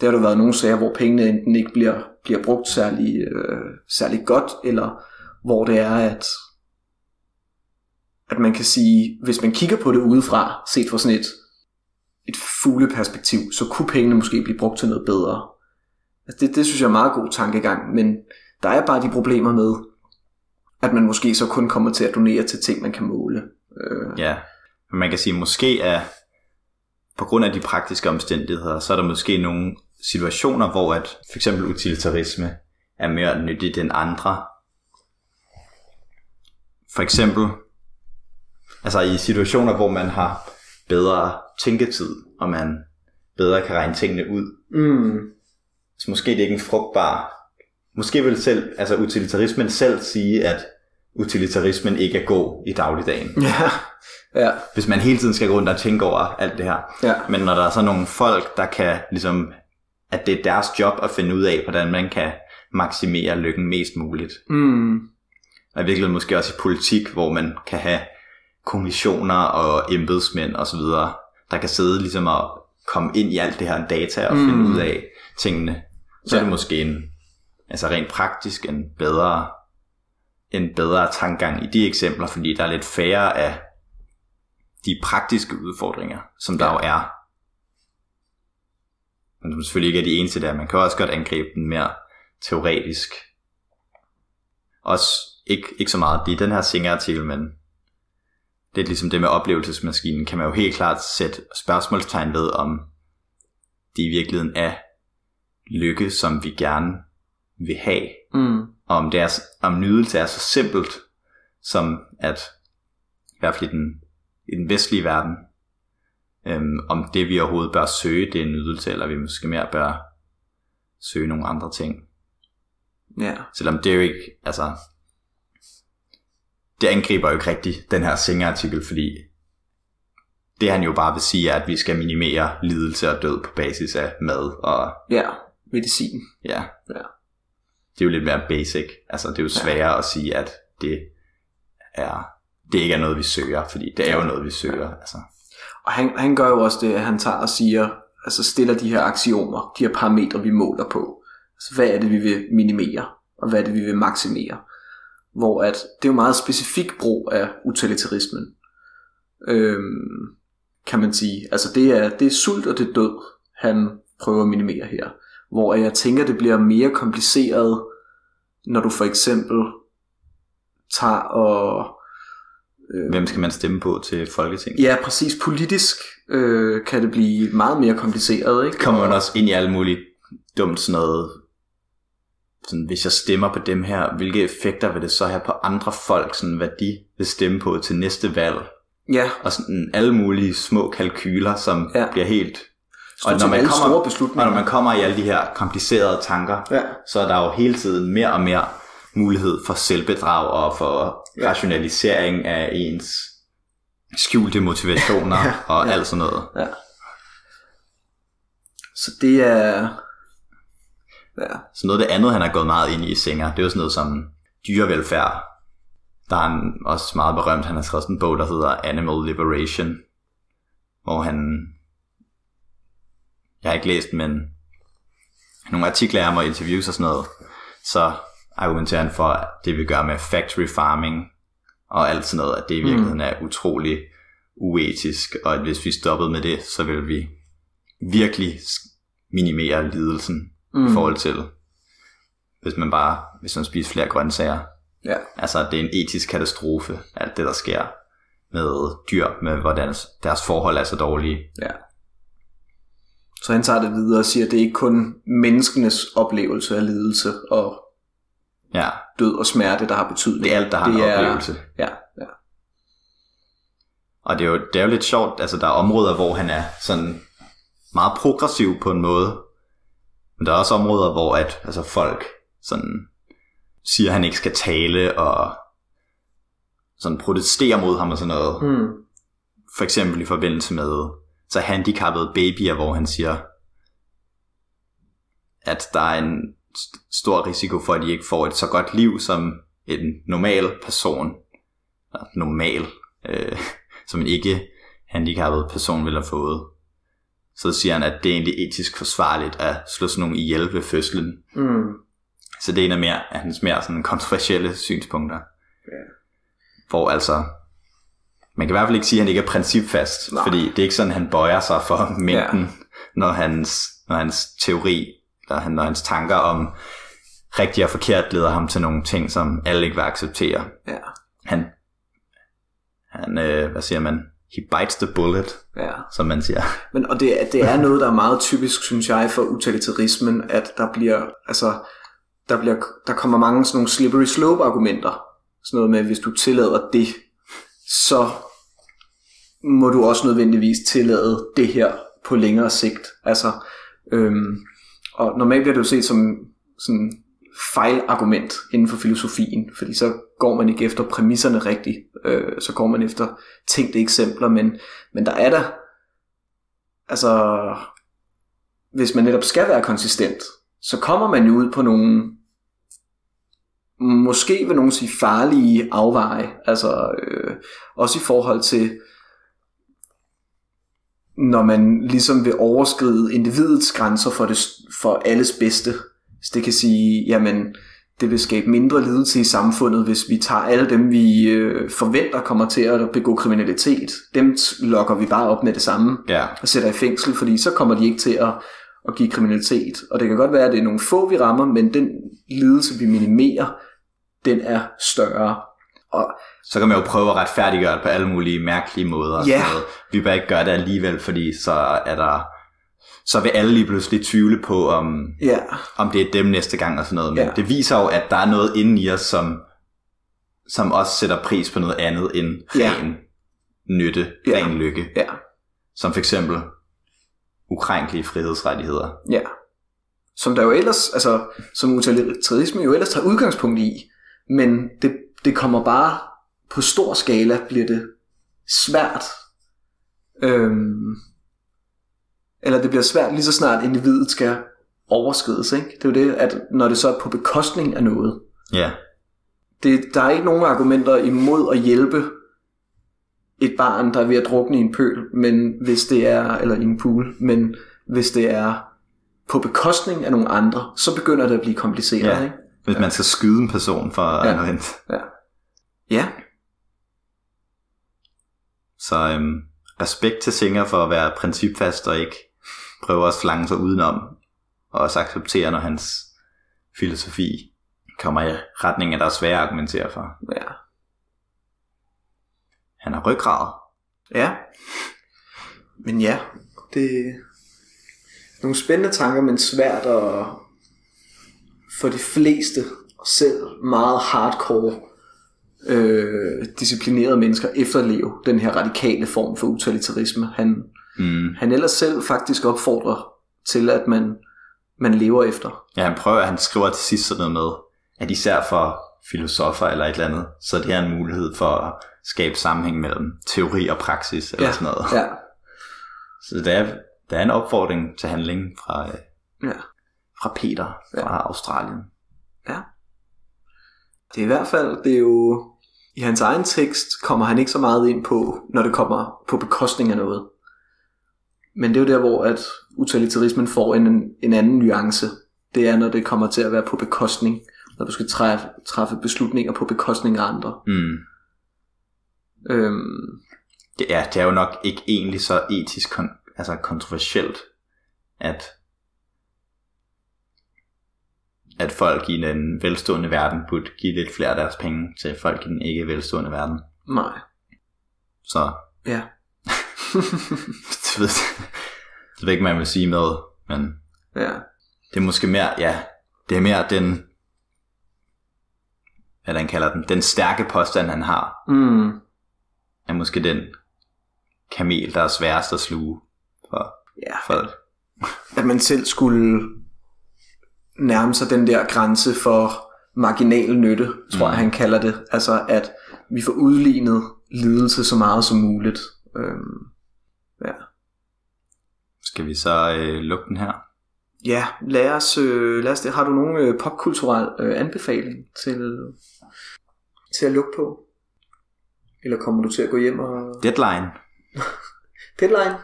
der har der været nogle sager, hvor pengene enten ikke bliver, bliver brugt særlig, øh, særlig godt, eller hvor det er, at, at man kan sige, hvis man kigger på det udefra, set fra sådan et et fugleperspektiv, så kunne pengene måske blive brugt til noget bedre. Altså det, det synes jeg er meget god tankegang, men der er bare de problemer med, at man måske så kun kommer til at donere til ting, man kan måle. Øh, Ja, men man kan sige, måske er på grund af de praktiske omstændigheder, så er der måske nogle situationer, hvor at for eksempel utilitarisme er mere nyttigt end andre. For eksempel, altså i situationer, hvor man har bedre tænketid, og man bedre kan regne tingene ud, mm, så måske det er ikke en frugtbar... Måske vil selv, altså utilitarismen selv sige, at utilitarismen ikke er god i dagligdagen. ja, ja, Hvis man hele tiden skal gå rundt og tænke over alt det her. ja, Men når der er så nogle folk, der kan ligesom, at det er deres job at finde ud af, hvordan man kan maksimere lykken mest muligt. mm, Og i virkeligheden måske også i politik, hvor man kan have kommissioner og embedsmænd osv., der kan sidde ligesom og komme ind i alt det her data og mm. finde ud af tingene. Så ja. er det måske en, altså rent praktisk en bedre, en bedre tankegang i de eksempler, fordi der er lidt færre af de praktiske udfordringer, som der Ja. jo er. Men som selvfølgelig ikke er de eneste der. Man kan også godt angribe den mere teoretisk. Også ikke, ikke så meget i den her Singer-artikel, men det er ligesom det med oplevelsesmaskinen, kan man jo helt klart sætte spørgsmålstegn ved, om det i virkeligheden er lykke, som vi gerne vil have. mm, Og om, det er, om nydelse er så simpelt, som at, i hvert fald i den, i den vestlige verden, øhm, om det vi overhovedet bør søge, det er en nydelse, eller vi måske mere bør søge nogle andre ting. ja, Selvom det er jo ikke, altså, det angriber jo ikke rigtigt den her Singer-artikel, fordi det han jo bare vil sige er, at vi skal minimere lidelse og død på basis af mad, og ja, medicin. ja, Ja. det er jo lidt mere basic. Altså, det er jo sværere at sige, at det er, det ikke er noget, vi søger, fordi det er jo noget, vi søger. Altså, Og han, han gør jo også det, at han tager og siger, altså stiller de her aksiomer, de her parametre, vi måler på. Altså, hvad er det, vi vil minimere, og hvad er det, vi vil maksimere. Hvor at, det er jo meget specifik brug af utilitarismen, øhm, kan man sige. Altså det er, det er sult og det er død, han prøver at minimere her. Hvor jeg tænker, det bliver mere kompliceret, når du for eksempel tager og hvem skal man stemme på til Folketinget? Ja, præcis. Politisk øh, kan det blive meget mere kompliceret, ikke? kommer man Og- også ind i alt muligt dumt sådan noget, sådan, hvis jeg stemmer på dem her, hvilke effekter vil det så have på andre folk, sådan, hvad de vil stemme på til næste valg, Ja, og sådan alle mulige små kalkyler, som Ja. bliver helt... set alle store beslutninger. og når man kommer i alle de her komplicerede tanker, Ja. så er der jo hele tiden mere og mere mulighed for selvbedrag og for Ja. rationalisering af ens skjulte motivationer Ja, og ja. alt sådan noget. Ja. Så det er... Ja, Så noget af det andet, han er gået meget ind i i Singer, det er jo sådan noget som dyrevelfærd. Der er han også meget berømt. Han har skrevet sådan en bog, der hedder Animal Liberation, hvor han... Jeg har ikke læst, men nogle artikler ham og interviews og sådan noget, så argumenterer han for, at det vi gør med factory farming og alt sådan noget, at det i virkeligheden er utrolig uetisk, og at hvis vi stoppede med det, så ville vi virkelig minimere lidelsen mm. i forhold til, hvis man bare, hvis man spiser flere grøntsager. ja, Altså, det er en etisk katastrofe, alt det, der sker med dyr, med hvordan deres forhold er så dårlige. ja. Så han tager det videre og siger, at det er ikke kun menneskenes oplevelse af lidelse og Ja, død og smerte, der har betydning. det er alt, der har en Det er- oplevelse. Ja, ja. Og det er, jo, det er jo lidt sjovt, altså der er områder, hvor han er sådan meget progressiv på en måde, men der er også områder, hvor at, altså folk sådan siger, at han ikke skal tale, og sådan protesterer mod ham og sådan noget. Hmm. For eksempel i forbindelse med så handicappede babyer, hvor han siger, at der er en st- stor risiko for, at de ikke får et så godt liv som en normal person, eller normal, øh, som en ikke handicappet person ville have fået. Så siger han, at det er egentlig etisk forsvarligt at slå sådan nogen ihjel ved fødslen. Hmm. Så det er en af, mere, af hans mere sådan kontroversielle synspunkter. Ja. Hvor altså, man kan i hvert fald ikke sige, at han ikke er principfast, Nej. fordi det er ikke sådan, han bøjer sig for mængden, ja. når, hans, når hans teori, eller han, når hans tanker om rigtigt og forkert leder ham til nogle ting, som alle ikke vil acceptere. Ja, Han, han øh, hvad siger man, he bites the bullet, ja. som man siger. Men, og det, er- det er noget, der er meget typisk, synes jeg, for utilitarismen, at der bliver, altså, der, bliver, der kommer mange sådan nogle slippery slope argumenter. Sådan noget med, hvis du tillader det, så må du også nødvendigvis tillade det her på længere sigt. Altså, øhm, og normalt bliver det jo set som sådan fejlargument inden for filosofien, fordi så går man ikke efter præmisserne rigtigt, øh, så går man efter tænkte eksempler, men, men der er der, altså, hvis man netop skal være konsistent, så kommer man jo ud på nogle, måske vil nogen sige farlige afveje, altså øh, også i forhold til, når man ligesom vil overskride individets grænser for, det, for alles bedste. Så det kan sige, jamen, det vil skabe mindre lidelse i samfundet, hvis vi tager alle dem, vi øh, forventer kommer til at begå kriminalitet. Dem lokker vi bare op med det samme Ja, og sætter i fængsel, fordi så kommer de ikke til at, at give kriminalitet. Og det kan godt være, at det er nogle få, vi rammer, men den lidelse, vi minimerer, den er større. Og så kan man jo prøve at retfærdiggøre det på alle mulige mærkelige måder. og Ja. sådan noget. Vi bør ikke gøre det alligevel, fordi så er der så vil alle lige pludselig tvivle på, om, ja, om det er dem næste gang og sådan noget. Men Ja. det viser jo, at der er noget inde i os, som, som også sætter pris på noget andet end Ja. ren nytte, Ja. ren lykke. ja, Som for eksempel ukrænkelige frihedsrettigheder. ja. Som der jo ellers, altså, som utilitarisme jo ellers tager udgangspunkt i, men det, det kommer bare på stor skala, bliver det svært, øhm, eller det bliver svært lige så snart individet skal overskrides, ikke? Det er jo det, at når det så er på bekostning af noget, Ja, det, der er ikke nogen argumenter imod at hjælpe et barn, der er ved at drukne i en pøl, men hvis det er, eller i en pool, men hvis det er på bekostning af nogle andre, så begynder det at blive kompliceret, Ja. ikke? hvis man skal skyde en person for Ja. hente. Ja. Ja, Så øhm, respekt til Singer for at være principfast og ikke prøve at slange sig udenom. Og også acceptere, når hans filosofi kommer i retning af, der er svære at argumentere for. ja, Han har ryggrad. ja. Men ja, det er nogle spændende tanker, men svært at for de fleste, og selv meget hardcore øh, disciplinerede mennesker efterleve den her radikale form for utilitarisme. Han, Mm. han ellers selv faktisk opfordrer til, at man, man lever efter. Ja, han prøver, han skriver til sidst sådan noget med, at især for filosofer eller et eller andet, så det er en mulighed for at skabe sammenhæng mellem teori og praksis eller Ja. sådan noget. Ja. Så det er, der er en opfordring til handling fra, øh, ja. fra Peter fra Ja. Australien. Det er i hvert fald, det er jo, i hans egen tekst kommer han ikke så meget ind på, når det kommer på bekostning af noget. Men det er jo der, hvor at utilitarismen får en, en anden nuance. Det er, når det kommer til at være på bekostning. Når du skal træffe, træffe beslutninger på bekostning af andre. Mm. Øhm, Det, er, det er jo nok ikke egentlig så etisk kon- altså kontroversielt, at at folk i en velstående verden burde give lidt flere af deres penge til folk i den ikke velstående verden. nej. Så Ja. Det ved, det ved ikke, man vil sige med, men ja. det er måske mere, ja, det er mere den, hvad han kalder den, den stærke påstand, han har, Mm, er måske den kamel, der er sværest at sluge for ja. folk. At man selv skulle nærme sig den der grænse for marginal nytte, tror Mm. jeg, han kalder det. Altså, at vi får udlignet lidelse så meget som muligt. Øhm, Skal vi så øh, lukke den her? Ja, lad os, øh, lad os det. Har du nogen øh, popkulturel øh, anbefaling til, til at lukke på? Eller kommer du til at gå hjem og... Deadline. Deadline.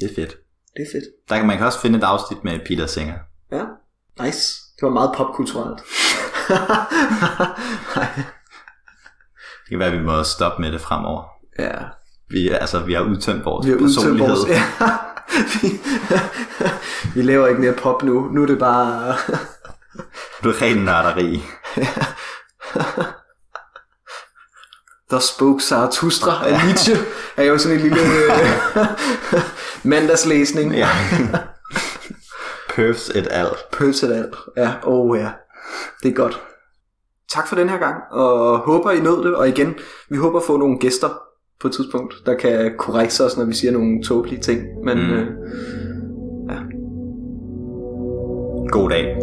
Det er fedt. Det er fedt. Der kan man kan også finde et afsnit med Peter Singer. Ja, nice. Det var meget popkulturelt. Det kan være, at vi må stoppe med det fremover. ja, Vi, altså, vi har udtømt vores vi har udtømt personlighed. vores... Ja. vi, vi laver ikke mere pop nu. Nu er det bare... Du er ren nørderi. Der spoke Zarathustra af Nietzsche. er jo sådan en lille øh, mandagslæsning. Ja. Perfs et al. Pølse alt. Ja, oh ja. Det er godt. Tak for den her gang, og håber I nød det. Og igen, vi håber at få nogle gæster på et tidspunkt, der kan korrekte os, når vi siger nogle tåbelige ting. Men Mm. øh, God dag.